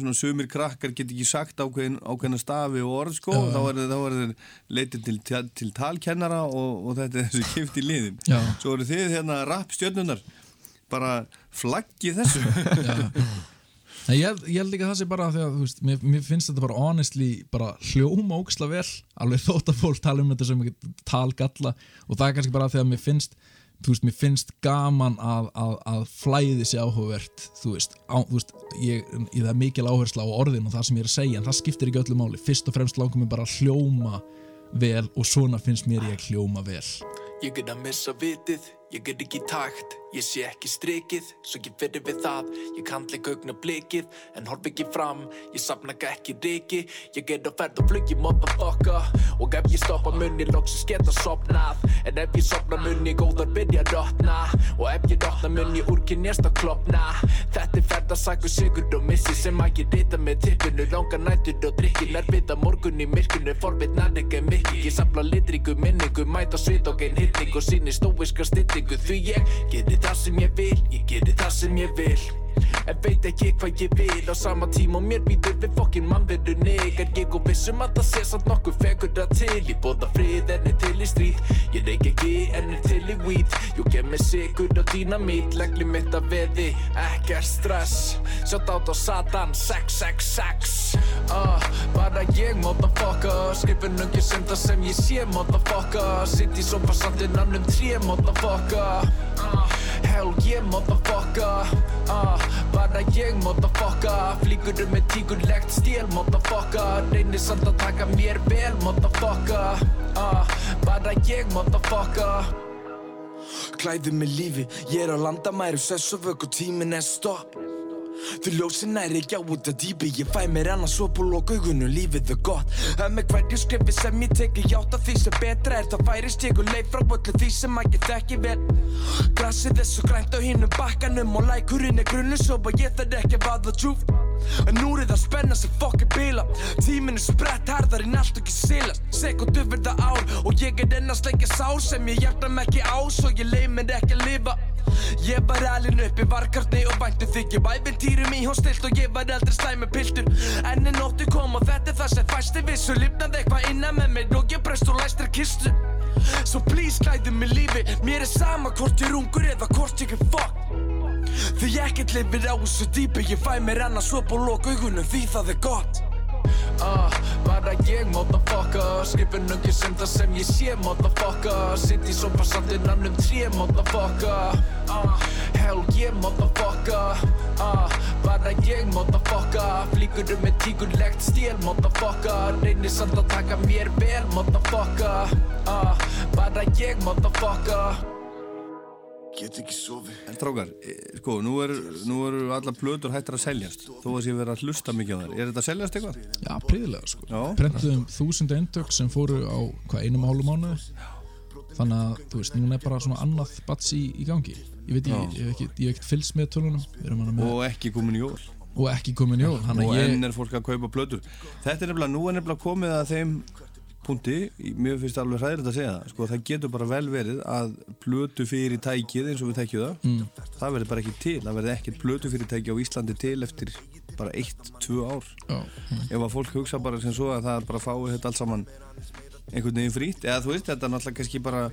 svona sumir krakkar get ekki sagt ákveðin, ákveðina stafi og orð sko Já. þá er, þá þeir leitið til, til, til talkennara og, og þetta er þessi kipt í liðin Já. svo eru þið hérna rappstjörnunar bara flaggið þessu Nei, ég, ég held ekki að það sé bara því að þú veist, mér, mér finnst þetta bara honestly bara hljóma ógisla vel alveg þótt að fólk tala um þetta sem ekki talgalla og það er kannski bara því að mér finnst þú veist, mér finnst gaman að, að, að flæði sé áhugavert þú veist, á, þú veist ég, ég, það er mikil áhersla á orðin og það sem ég er að segja en það skiptir ekki öllu máli, fyrst og fremst langar mér bara að hljóma vel og svona finnst mér ég hljóma vel. Ég get að missa vitið, ég get ekki takt Ég sé ekki strikið, svo ég fyrir við það. Ég kannleika augna blikið, en horf ekki fram. Ég safna ekki riki Ég get að ferð og flugi motherfucker. Og ef ég stoppa munni, loksins geta sopnað. En ef ég sopna munni, góðar byrja að rotna. Og ef ég rotna munni, úrkynjast að klopna. Þetta er ferðarsakur sigur og missi Sem að ég rita með tippinu. Langa nættur og drikki Nærvita morgun í myrkunu Forvitnar ekki mikið Ég safla litríku minningu. Mæta svit og ein hitning Og síni stóiska styttingu Því ég geri það sem ég vil Ég geri það sem ég vil En veit ekki hvað ég vil. Á sama tíma mér býtur við fokkin mannverunni Er ég og vissum að það sé samt nokkuð fegur að til. Ég bóða frið en er til í stríð. Ég reik ekki en er til í weed. Jú gef mig sigur og dýnamít. Legli mitt að veði, ekkert stress. Sjátt át á Satan, 666 uh, Bara ég motherfucker. Skrifin ungi sem það sem ég sé motherfucker. Sitt í sofa samt innan um tré motherfucker. Uh, Hell yeah motherfucker. Uh, Bara ég motherfucker. Flýgur um með tígurlegt stél motherfucker. Reynir samt að taka mér vel motherfucker. Uh, Bara ég motherfucker. Klæðu mig lífi, ég er á landamæri Sess og vöku tíminn er stopp Þú ljósin næri ekki á út að dýpi. Ég fæ mér annars upp og loka augunum Lífið er gott. Það með hverju skrifi sem ég teki Hjátt að því sem betra er Það færist ég og leið frá öllu því sem að ég þekki vel. Grassið er svo grænt á hinnum bakkanum Og lækurinn er grunnu Svo að ég þarf ekki að vaða djúft En nú er það spenna sem fokkin bila. Tíminn er sprett harðar en allt ekki silast. Sekundu verða ár Og ég er enn að sleikja sár Sem ég hjarta mig ekki á Svo ég leið mér ekki að lifa Ég var alin upp í varkarni og væntu þykju. Æventýrum í hún stilt og ég var eldri slæmi piltur. Enni nóttu kom og þetta er það sem fæsti vissu. Lifnaði eitthvað innan með mér og ég breyst og læstra kistu. So please klæðu mig lífi. Mér er sama hvort ég er ungur eða hvort ég er fuck. Því ekkert lifir á þessu dýpi. Ég fæ mér annars upp og loka augunum því það er gott uh, Bara ég motherfucker. Skrifin ungi sem það sem ég sé motherfucker. Sitt í sofa samt innan um tré motherfucker. Uh, Hell yeah motherfucker. Uh, Bara ég motherfucker. Flýgur um með tígurlegt stél motherfucker. Reynir samt að taka mér vel motherfucker. Uh, Bara ég motherfucker Get ekki sofið. En strákar, e, sko, nú eru nú eru allar plötur hættar að seljast. Þó að sé verið að hlusta mikið á þær. Er þetta að seljast eitthvað? Já, príðilega sko. Já. Prentuðum þúsund eintök sem fóru á hvað einum og hálfu mánuði? Þannig að, þú veist, núna er bara svona annað bats í, í gangi. Ég veit, ég, ég hef ekki, ég hef ekki fylgst með tölunum Og ekki komin jól. Og ekki komin jól Þannig Og ég enn er fólk að kaupa plötur. Þetta er nefnilega, nú er nefnilega komið að þeim punkti, mér finnst alveg hræðilegt að segja það sko, það getur bara vel verið að plötu fyrir tækið eins og við tækjum það Mm. það verður bara ekki til, það verður ekkert plötu fyrir tæki á Íslandi til eftir bara eitt, tvö ár Já. ef að fólk hugsa bara sem svo að það bara fái þetta allt saman einhvern veginn frýtt, eða þú veist, þetta er náttúrulega kannski bara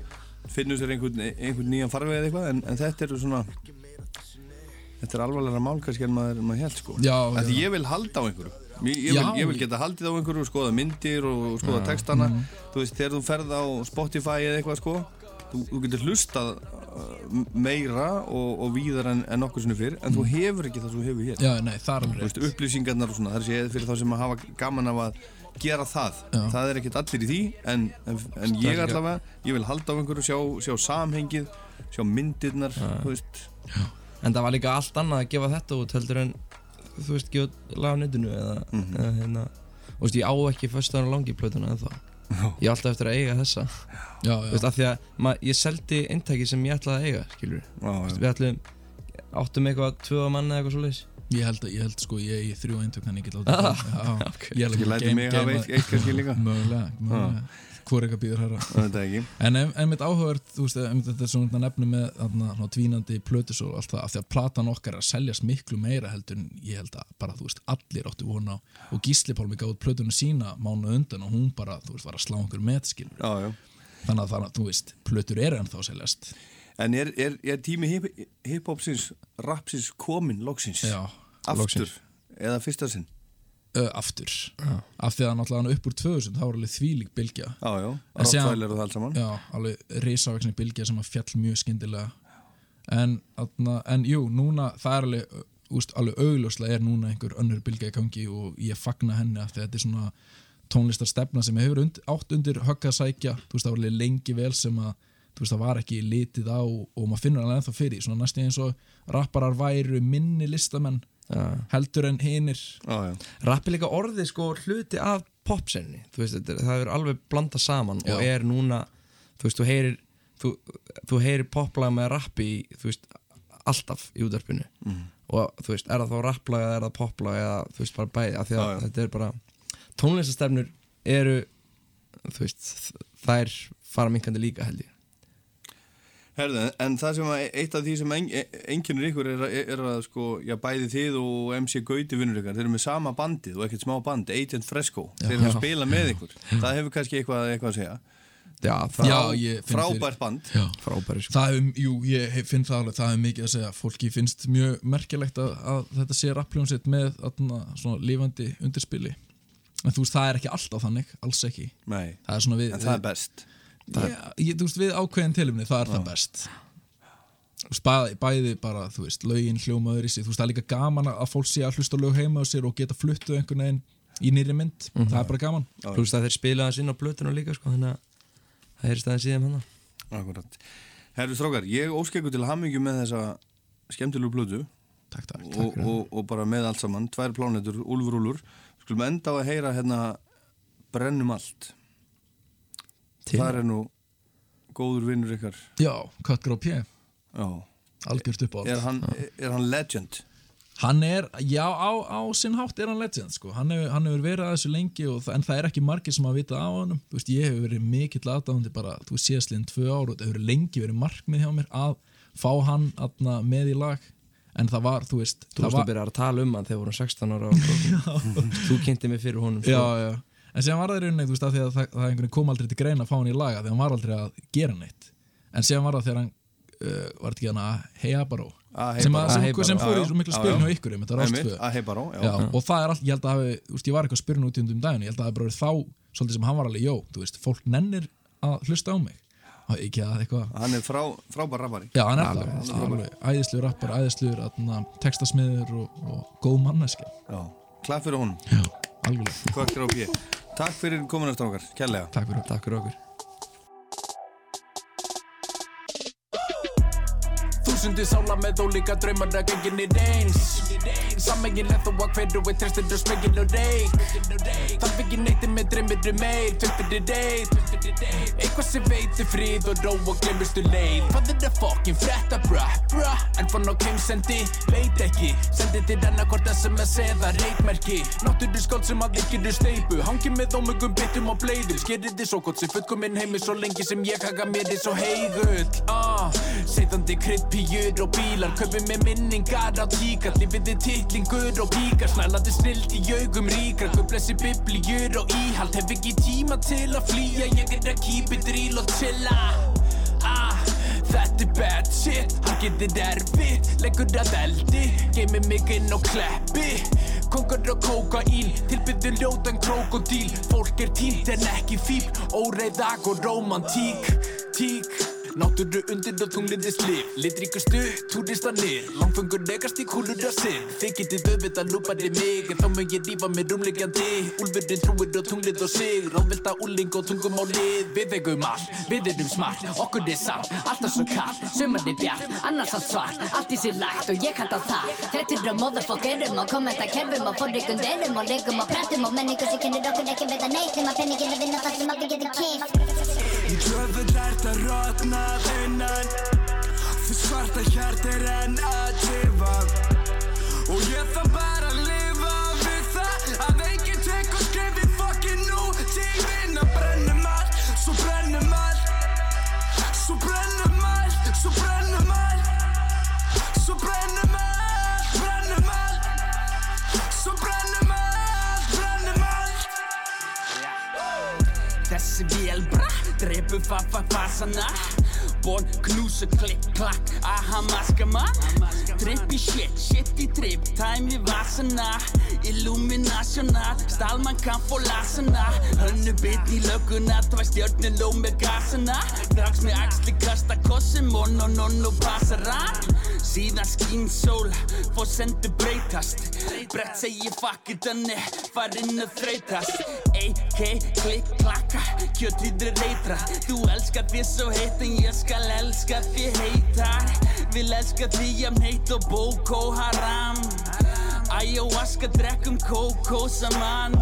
finnur sér einhvern, einhvern nýjan farveg eða eitthvað, en, en þetta eru svona þetta er alvarlega mál kannski en maður, maður held sko Já, já. ég vil halda á einhverju Ég, ég, vil, Já. ég vil geta haldið á einhverju, skoða myndir og skoða Já. textana Mhm. þú veist, þegar þú ferð á Spotify eða eitthvað sko þú, þú getur hlustað uh, meira og, og víðar en, en nokkur sinni fyrr en þú hefur ekki það sem þú hefur hér Mm. Já, nei, það er veist, upplýsingarnar og svona, það er séð fyrir þá sem að hafa gaman af að gera það Já. það er ekkert allir í því en, en, en ég allavega, ég vil halda á einhverju sjá, sjá samhengið, sjá myndirnar þú veist En það var líka allt annað að gefa þetta út heldur en þú veist, lag á netinu eða, Mhm. eða hérna. Þú veist, ég á ekki föstuðan og langi plötuna en það Ég á alltaf eftir að eiga þessa. Já, Þú veist, af því að ma, ég seldi eintæki sem ég ætlaði að eiga, skilur já, já. Við ætlum, áttum eitthvað tvö manna eða eitthvað svo leiðis Ég held, að- ég held sko, ég í þrjú eintök Þannig ég get látið Ah, Já, ok. Ég held Ég læti mig hafa eitt- eitt kannski líka. Mögulega, mögulega Hvor eitthvað býður ekki. En ef, ef mitt áhugavert, þetta er svona nefni með tvínandi plötus og allt það, af því að platan okkar er að seljast miklu meira heldur en ég held að bara, þú veist, allir áttu vona á og Gísli Pálmi gáði plötunum sína mánu undan og hún bara, þú veist, var að slá einhver metskilur. Já, já. Þannig að það, þú veist, plötur eru ennþá seljast. En er, er, er tími hip- hip-hopsins, rapsins komin loksins? Já, Aftur? loksins. Eða fyrsta sinn? Uh, aftur. Af því að náttúrulega upp úr 2000, þá var alveg þvílík bylgja. Já, já, Rottweiler og það allt saman. Já, alveg risavexni bylgja sem að fjall mjög skyndilega. En, atna, en jú, núna, það er alveg, úst, alveg augljóslega er núna einhver önnur bylgja í gangi og ég fagna henni af því að þetta er svona tónlistarstefna sem hefur und, átt undir högg að sækja, þú veist, það var alveg lengi vel sem að, þú veist, það var ekki litið á og maður finnur alveg ennþá fyrir, svona næstu eins og rapparar væru minni listamenn Já. Heldur en já. Rapp er líka orðið sko hluti af popsenni Þú veist, þetta, er- það er alveg blanda saman Já. og er núna, þú veist, þú heyrir þú, þú heyrir poplag með rappi þú veist, alltaf í útverfinu Mhm. og þú veist, er það þá rapplag eða er það poplag eða þú veist, bara bæði af því að Já, já. þetta er bara tónlistastefnur eru þú veist, þær fara minkandi líka held ég Herðu, en það sem að eitt af því sem en, einkennur ykkur er, að- er að sko, já, bæði þið og MC Gauti vinnur ykkar, þeir eru með sama bandið og ekkert smá band, Agent Fresco. Já. þeir eru að spila með ykkur. Það hefur kannski eitthvað, eitthvað að segja. Já, Frá, frábært band. Já. Frábæri sko. Það er, jú, ég hef- finn það alveg, það er mikið að segja. Fólki finnst mjög merkilegt að, að þetta sé rappljónsitt með atna, svona lifandi undirspili. En þú veist, það er ekki alltaf þannig, alls ekki. Nei, það er svona við en það er best ég, þú veist, við ákveðin tilumni, það er það best. Þú veist, bæði, bæði bara, þú veist, lögin hljómaður í sig, þú veist, það er líka gaman að fólk sé að hlusta lög heima á sér og geta fluttu einhvern veginn í nýri mynd, það er bara gaman. Pluss að þeir spila þess inn á blötuna líka sko, þannig að það er staðin síðan hann Akkurat. Herru strókar, ég óskeikur til hamingju með þessa skemmtilegu blödu Takk, takk, og, og, og bara með allt saman, tvær plánetur, úlfur úlfur. Skulum enda á að heyra hérna Brennum allt. Það er nú góður vinnur ykkar Já, Cutgrove P Já algjört upp á Er hann, er hann legend? Hann er, já, á, á sinn hátt er hann legend, sko. Hann hefur, hann hefur verið að þessu lengi og, það- en það er ekki margir sem að vita á honum. Þú veist, ég hefur verið mikill aðdáðandi bara, þú veist, síðastliðin tvö ár og það hefur lengi verið markmið hjá mér að fá hann aðna, með í lag. En það var, þú veist, Þú veist að byrja að tala um hann þegar vorum 16 ára og þú kynnti mig fyrir honum sko. Já, já. En sem var það í rauninni, þú veist, að því að það, það einhvern kom aldrei til greina að fá hann í laga því hann var aldrei að gera neitt. En sem var það þegar hann, uh, var ekki hann að Hey Abaró, sem, að, sem, sem fór í svo miklu já. hjá ykkur, og það er allt, ég held að hafi, þú veist, ég var eitthvað að spyrja út í undum daginn, ég held að það bara þá svolítið sem hann var alveg, jó, þú veist, fólk nennir að hlusta á mig. Ekki að eitthvað Hann er frá, frábær rappari. Já, hann er Alveg, alveg alveg æðislegur rappar, æðislegur atna, textasmiður og, og góð manneski klapp fyrir honum. Já, Takk fyrir komin eftir okkar, kærlega. Takk fyrir, Takk fyrir okkur Þúsundi sála með ólíka draumar að gengin er eins Sammegin þó að hverju við trestir og smegin og reik Þarf ekki neitt með dreymir um meir Töktir er reit Eitthvað sem veitir frið og ró og glemurstu leið. Hvað er það fokkin frétta bra, bra En fann á keimsendi, veit ekki. Sendi til annarkort SMS eða reikmerki. Náttúru skáld sem að ekki eru steipu Hangi með ómögum bitum og bleiðum Skerið þið svo gott sem fullkominn heimi Svo lengi sem ég haka mér þið svo heigull ah, Seiðandi krydd, píur og bílar Kaupið með minningar á tíkar Lífið þið titlingur og píkar Snælandi snild í augum ríkar Guð blessi biblíur og íhald Hef ekki tíma til að flýja Ég er að keep it real og chilla ah, Þetta er bad shit, hann getur erfitt Leggur að eldi, geymir mig inn á kleppi Kongar og kókaín, tilbyggðu ljótan krokodíl Fólk er tínt en ekki fíl Óreiðag og romantík, tík Náttúru undir og tunglindis lif Litríkustu, túristanir Langfengur negast í kúlur að sinn Þið getið auðvitað lúpari mig En þá mun ég rífa mér rúmlegjandi Úlfurinn trúir og tunglið og sig. Ráðvelta úling og tungum á lið. Við eigum all, við erum smart. Okkur er samt, alltaf svo kall Sumar er bjart, annars allt svart. Allt í sér lagt og ég kalla það. Þrettir og motherfuckerum og kommentakerfum og forrikunderum og legum og pratum og menningu sem kennir okkur ekki veit að neitt um að penningin að vinna það sem allir getur kýft Djöfull ert að innan Því svarta hjart er enn að tifa Og ég þarf bara að lifa við það Að enginn tek og skrifi fucking nú. Tífinn að brennum allt, svo brennum allt. Svo brennum allt, svo brennum allt. Svo brennum allt, brennum allt. Svo brennum allt, brennum allt. Þessi vél bra, drepu fa-fa fasana Bon, knúsa, klikk, klakk, aha, maska mann Trippi shit, shit í tripp, tæmi vasana Illuminational, stálmann kann få lasana Hönnu bit í lögguna, tvær stjörnur ló með gasana. Drags með axli, kasta kossi, mon og non og passar hann Síðan skín sól, fór sendu breytast. Brett segi fuck it, önni, farinn að þreytast. AK, klikk, klakka, kjöttrýður reytra Þú elskar því svo heitt en ég skal elska því heitar Vil elska jafn heitt og Boko Haram. Ayahuasca, drekkum kókó saman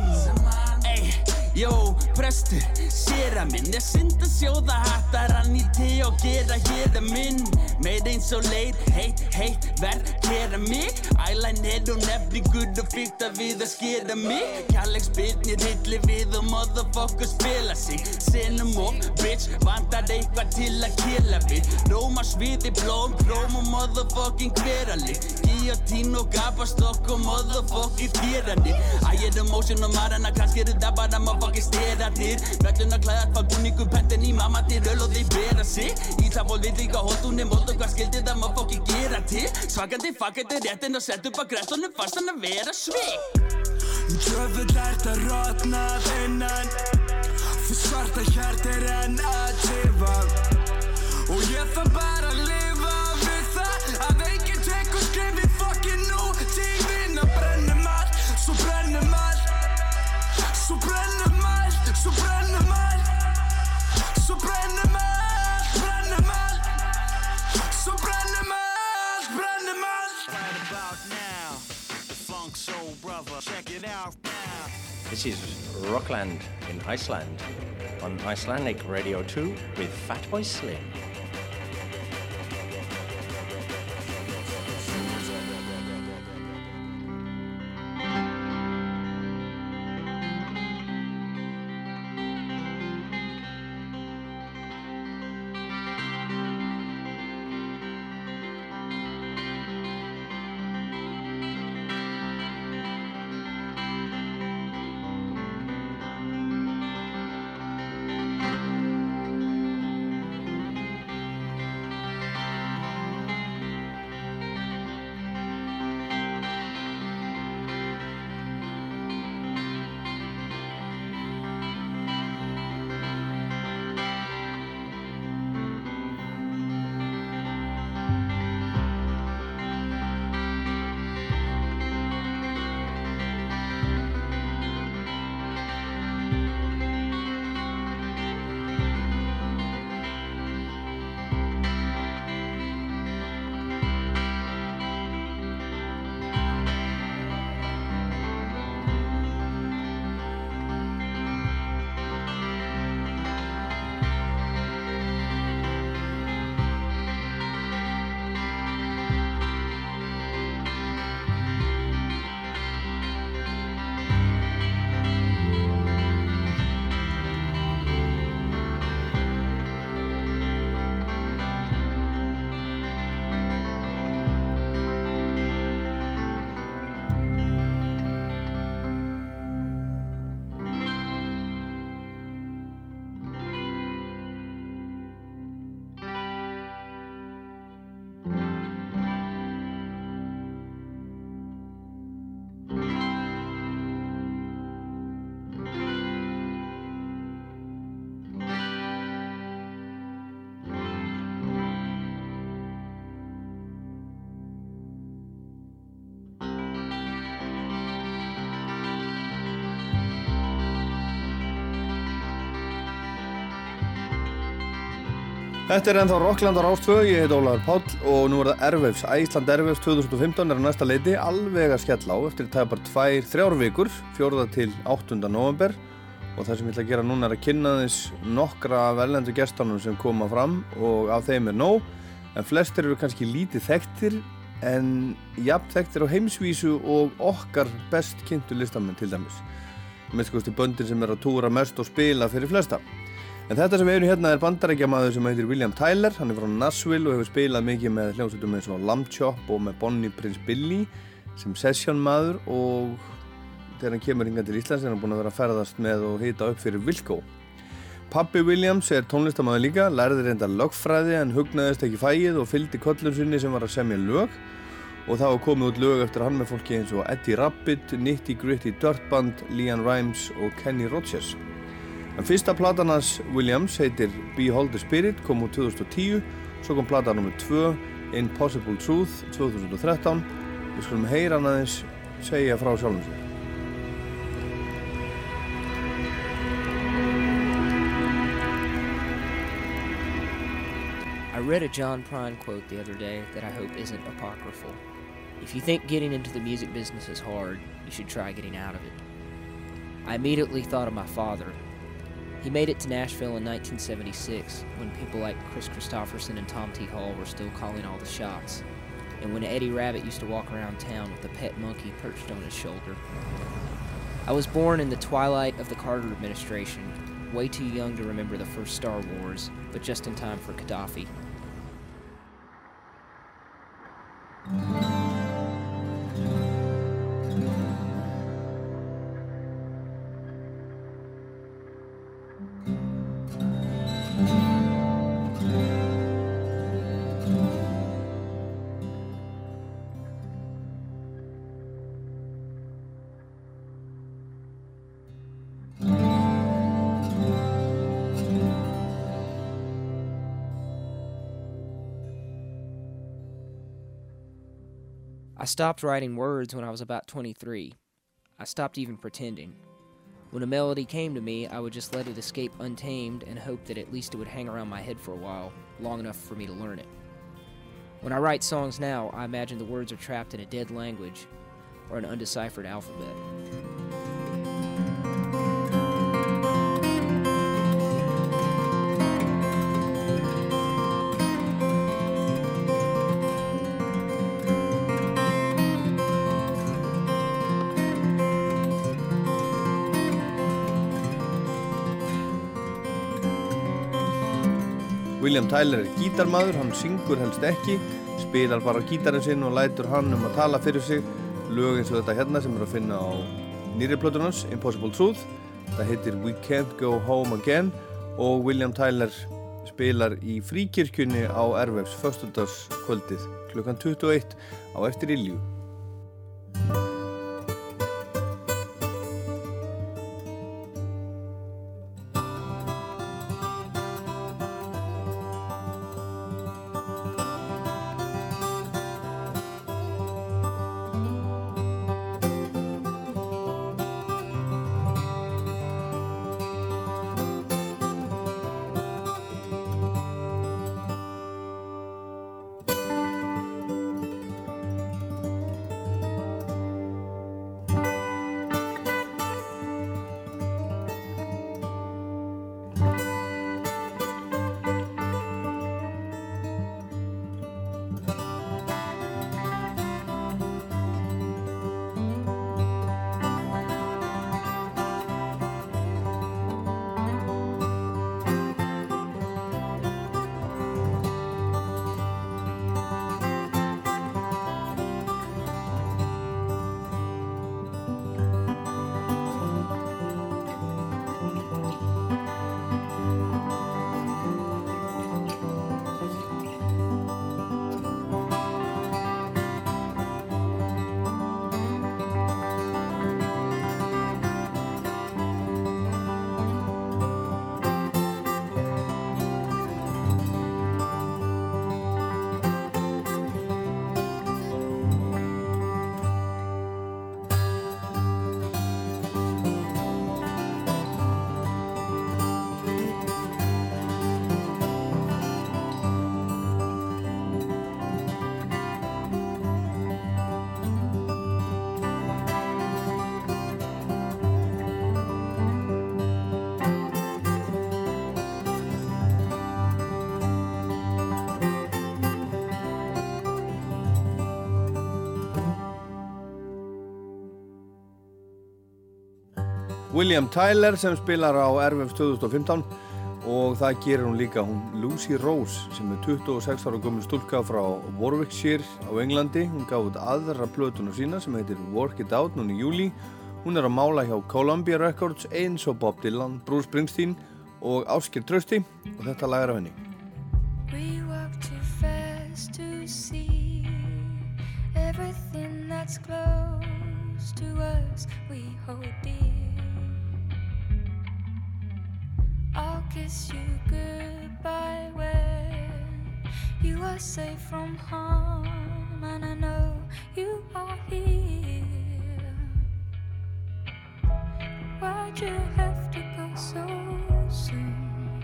Ey, jó, prestur, séra minn Ég synd að sjóða hattar hann í te og gera hér að minn. Meir eins og leit, heit, heit, verð, gera mig. Ælæn er og nefningur og fyrta við að skera mig. Kærleiks byrnir hilli við og motherfucker spila sig. Senum og bitch, vantar eitthvað til að killa við. Róma sviði blóm, blóm og motherfucking hverali Guillotine og gapastokk og motherfucking þýrandi Æ, er emotion og marana, kannski eru það bara motherfucking steratir Völlun að klæða hvað búningu pentin í mamma til öl og þeir bera sig Ísafól við líka hóttunni mót og hvað skildi það motherfucking gera til. Svakandi fuckandi réttin og sett upp að græstunum fastan að vera svik Djöfull ert að rotnað innan Því svarta hjart er enn að tifa This is Rockland in Iceland on Icelandic Radio 2 with Fatboy Slim. Þetta er ennþá Rockland á Rástvö, ég heit Ólaður Páll og nú er það Ervefs, Æsland Ervefs 2015 er á næsta leiti. Alveg að skella á eftir það bara tvær, þrjár vikur, fjórða til 8. november og það sem ég ætla að gera núna er að kynna þess nokkra velendu gestanum sem koma fram og af þeim er nóg. En flestir eru kannski lítið þekktir en jafn þekktir á heimsvísu og okkar best kynntu listamenn til dæmis. Með sko böndin sem er að túra mest og spila fyrir flesta En þetta sem við erum hérna er bandarækjamaður sem heitir William Tyler, hann er frá Nashville og hefur spilað mikið með hljómsveitum eins og Lamb Chop og með Bonnie Prince Billy sem sessionmaður og þegar hann kemur hinga til Íslands er hann búinn að vera að ferðast með og hita upp fyrir Wilco. Pappi Williams er tónlistamæður líka, lærði reynda lögfræði en hugnaðist ekki fæið og fylgdi kollum sinni sem var að semja lög og var komið út lög eftir hann með fólki eins og Eddie Rabbit, Nitty Gritty Dirt Band, Leanne Rimes og Kenny Rogers. En fyrsta Williams heitir Behold the Spirit, kom út 2010, svo kom nr. 2, Impossible Truth, 2013. Við skulum heyra hann aðeins segja frá sjálfum. I read a John Prine quote the other day that I hope isn't apocryphal. If you think getting into the music business is hard, you should try getting out of it. I immediately thought of my father. He made it to Nashville in 1976 when people like Chris Christopherson and Tom T. Hall were still calling all the shots, and when Eddie Rabbit used to walk around town with a pet monkey perched on his shoulder. I was born in the twilight of the Carter administration, way too young to remember the first Star Wars, but just in time for Gaddafi. Stopped writing words when I was about 23. I stopped even pretending. When a melody came to me, I would just let it escape untamed and hope that at least it would hang around my head for a while, long enough for me to learn it. When I write songs now, I imagine the words are trapped in a dead language or an undeciphered alphabet. William Tyler er gítarmaður, hann syngur helst ekki, spilar bara á gítarinn sinn og lætur hann um að tala fyrir sig. Lög eins og þetta hérna sem er að finna á nýri plötunans, Impossible Truth það heitir We Can't Go Home Again og William Tyler spilar í fríkirkjunni á Ervefs föstudagskvöldið klukkan 21 á eftir Ilju William Tyler sem spilar á RFF 2015 og það gerir hún líka hún Lucy Rose sem er 26 ára gömul stúlka frá Warwickshire á Englandi hún gaf út aðra plötuna sína sem heitir Work It Out núna í júli hún er að mála hjá Columbia Records eins og Bob Dylan, Bruce Springsteen og Áskir Trausti og þetta lagar af henni We walk too fast to see everything that's close to us. We hold dear. Kiss you goodbye when you are safe from harm, and I know you are here. Why'd you have to go so soon?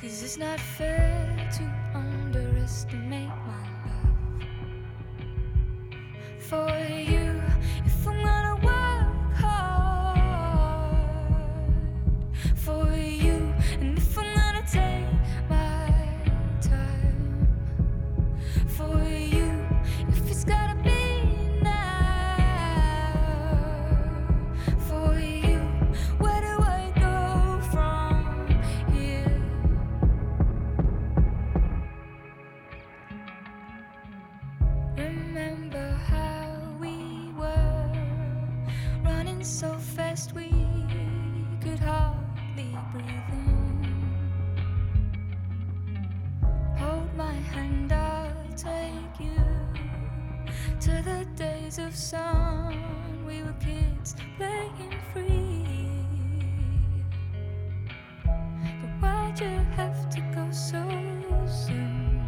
Cause it's not fair to underestimate my love for you. If I'm gonna my hand, I'll take you to the days of sun. We were kids playing free. But why'd you have to go so soon?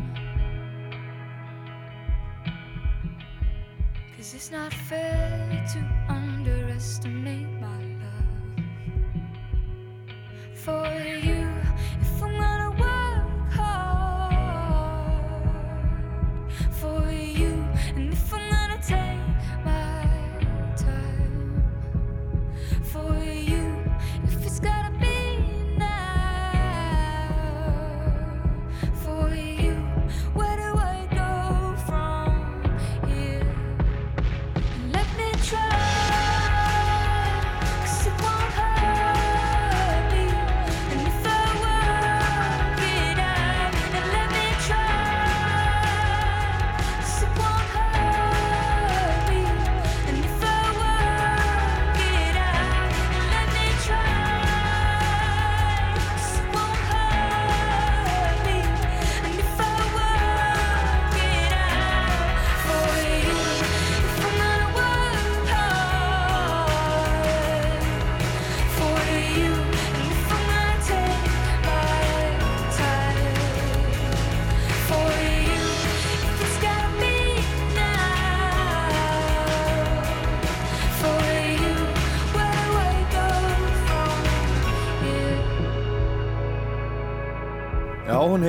Cause it's not fair to underestimate my love for you.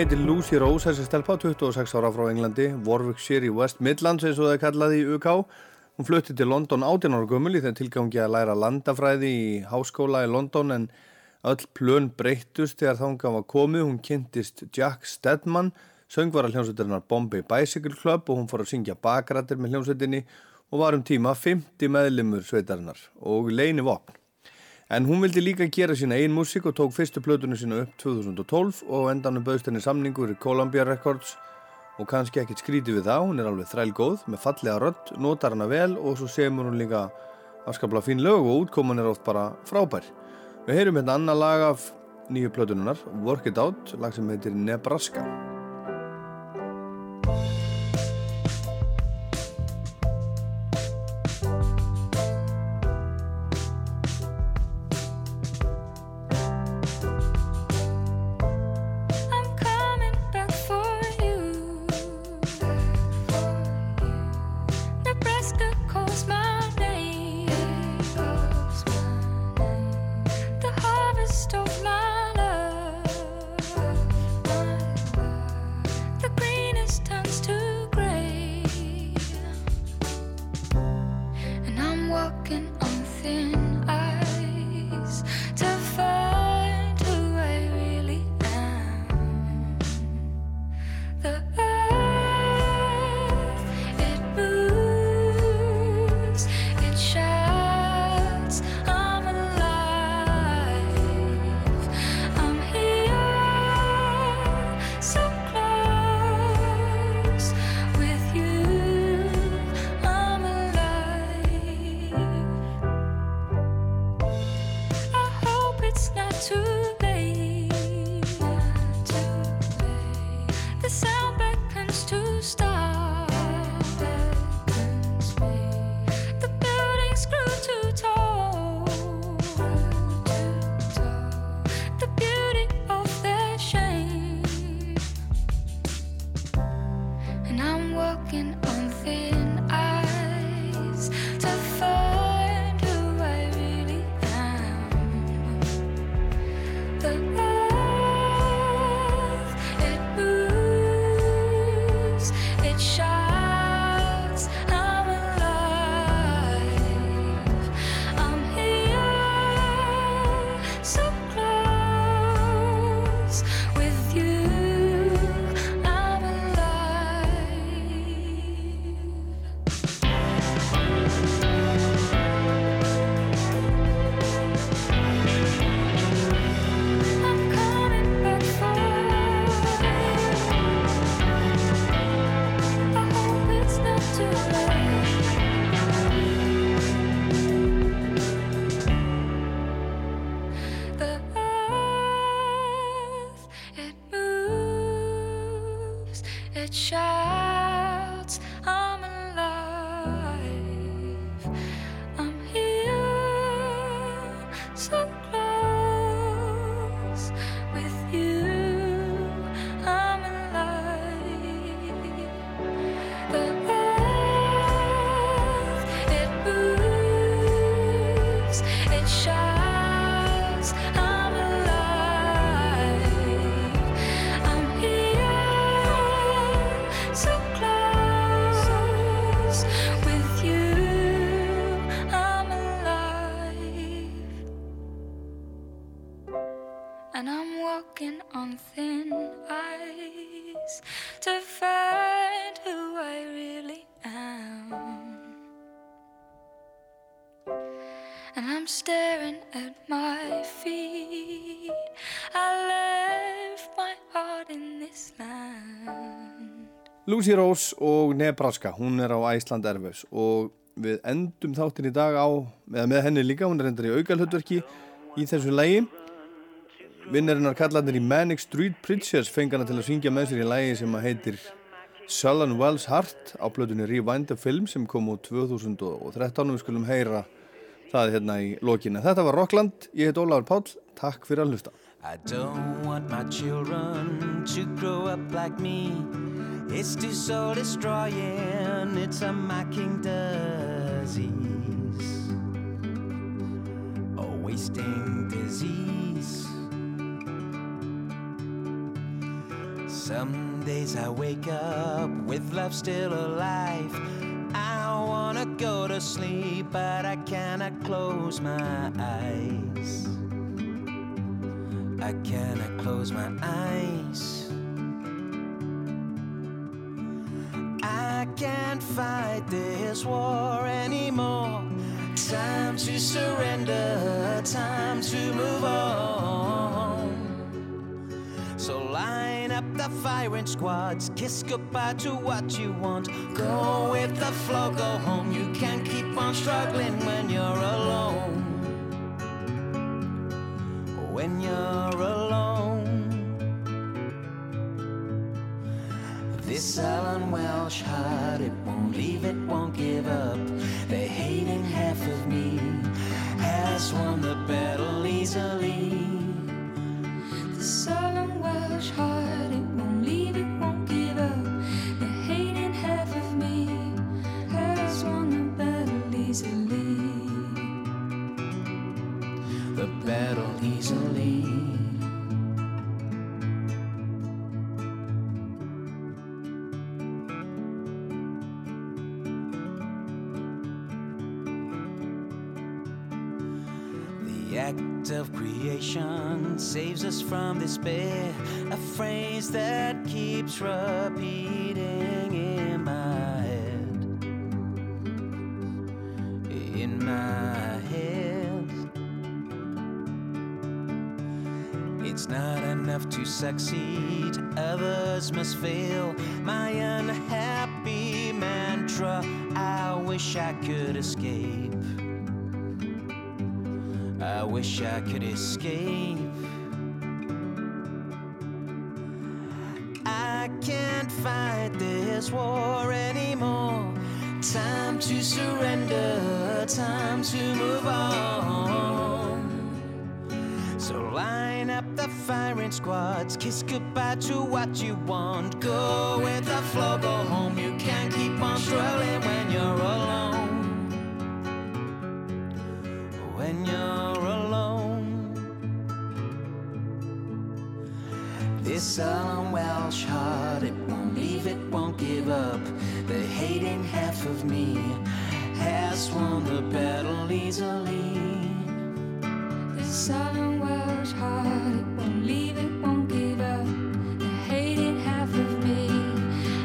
Heitir Lucy Rose, þessi stelpa, 26 ára frá Englandi, Warwickshire í West Midlands eins og það er kallað í UK. Hún flutti til London 18 ára gömul í þegar tilgangi að læra landafræði í háskóla í London en öll plön breyttust þegar þánga var komið. Hún kynntist Jack Stedman, söngvara hljómsveitarinnar Bombay Bicycle Club og hún fór að syngja bakrættir með hljómsveitinni og var um tíma 50 meðlimur sveitarinnar og leini vopn. En hún vildi líka gera sína einn músík og tók fyrstu plötunum sína upp 2012 og endanum bauðst henni samningur í Columbia Records og kannski ekkert skrítið við það, hún er alveg þrælgóð með fallega rödd, notar hana vel og svo semur hún líka afskaplega fín lög og útkoman er oft bara frábær. Við heyrum hérna annað lag af nýju plötununar, Work It Out, lag sem heitir Nebraska. Lucy Rose og Nebraska, hún er á Æsland Airwaves og við endum þáttin í dag á, eða með henni líka, hún er reyndar í augalhutverki í þessu lægi. Vinnarinnar kallarnir í Manic Street Preachers fengana til að syngja með sér í lægi sem að heitir Sullen Wells Heart á blöðunni Rewind the Film sem kom úr 2013 og við skulum heyra það hérna í lokinu. Þetta var Rockland, ég heit Ólafur Páll, takk fyrir að hlusta. It's too soul destroying, it's a mocking disease. A wasting disease. Some days I wake up with love still alive. I wanna go to sleep, but I cannot close my eyes. I cannot close my eyes. Can't fight this war anymore. Time to surrender, time to move on. So line up the firing squads, kiss goodbye to what you want. Go with the flow, go home. You can't keep on struggling when you're alone. When you're alone. Alan Welsh heart, it won't leave, it won't give up. The hating half of me has won the battle easily. The sullen Welsh heart, it won't leave, it won't give up. The hating half of me has won the battle easily. The battle easily. Of creation saves us from despair. A phrase that keeps repeating in my head. In my head. It's not enough to succeed, others must fail. My unhappy mantra, I wish I could escape. I wish I could escape. I can't fight this war anymore. Time to surrender, time to move on. So line up the firing squads, kiss goodbye to what you want. Go with the flow, go home. You can't keep on struggling when you're alone. This sullen Welsh heart, it won't leave, it won't give up. The hating half of me has won the battle easily. The sullen Welsh heart, it won't leave, it won't give up. The hating half of me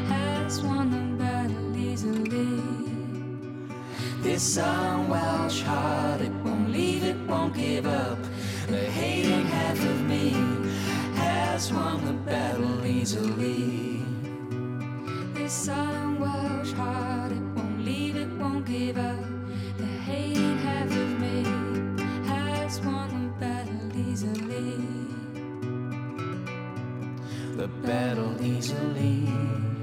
has won the battle easily. This sullen Welsh heart, it won't leave, it won't give up. The hating half of me has won the battle easily. This sullen Welsh heart, it won't leave, it won't give up. The hating half of me has won the battle easily. The battle easily.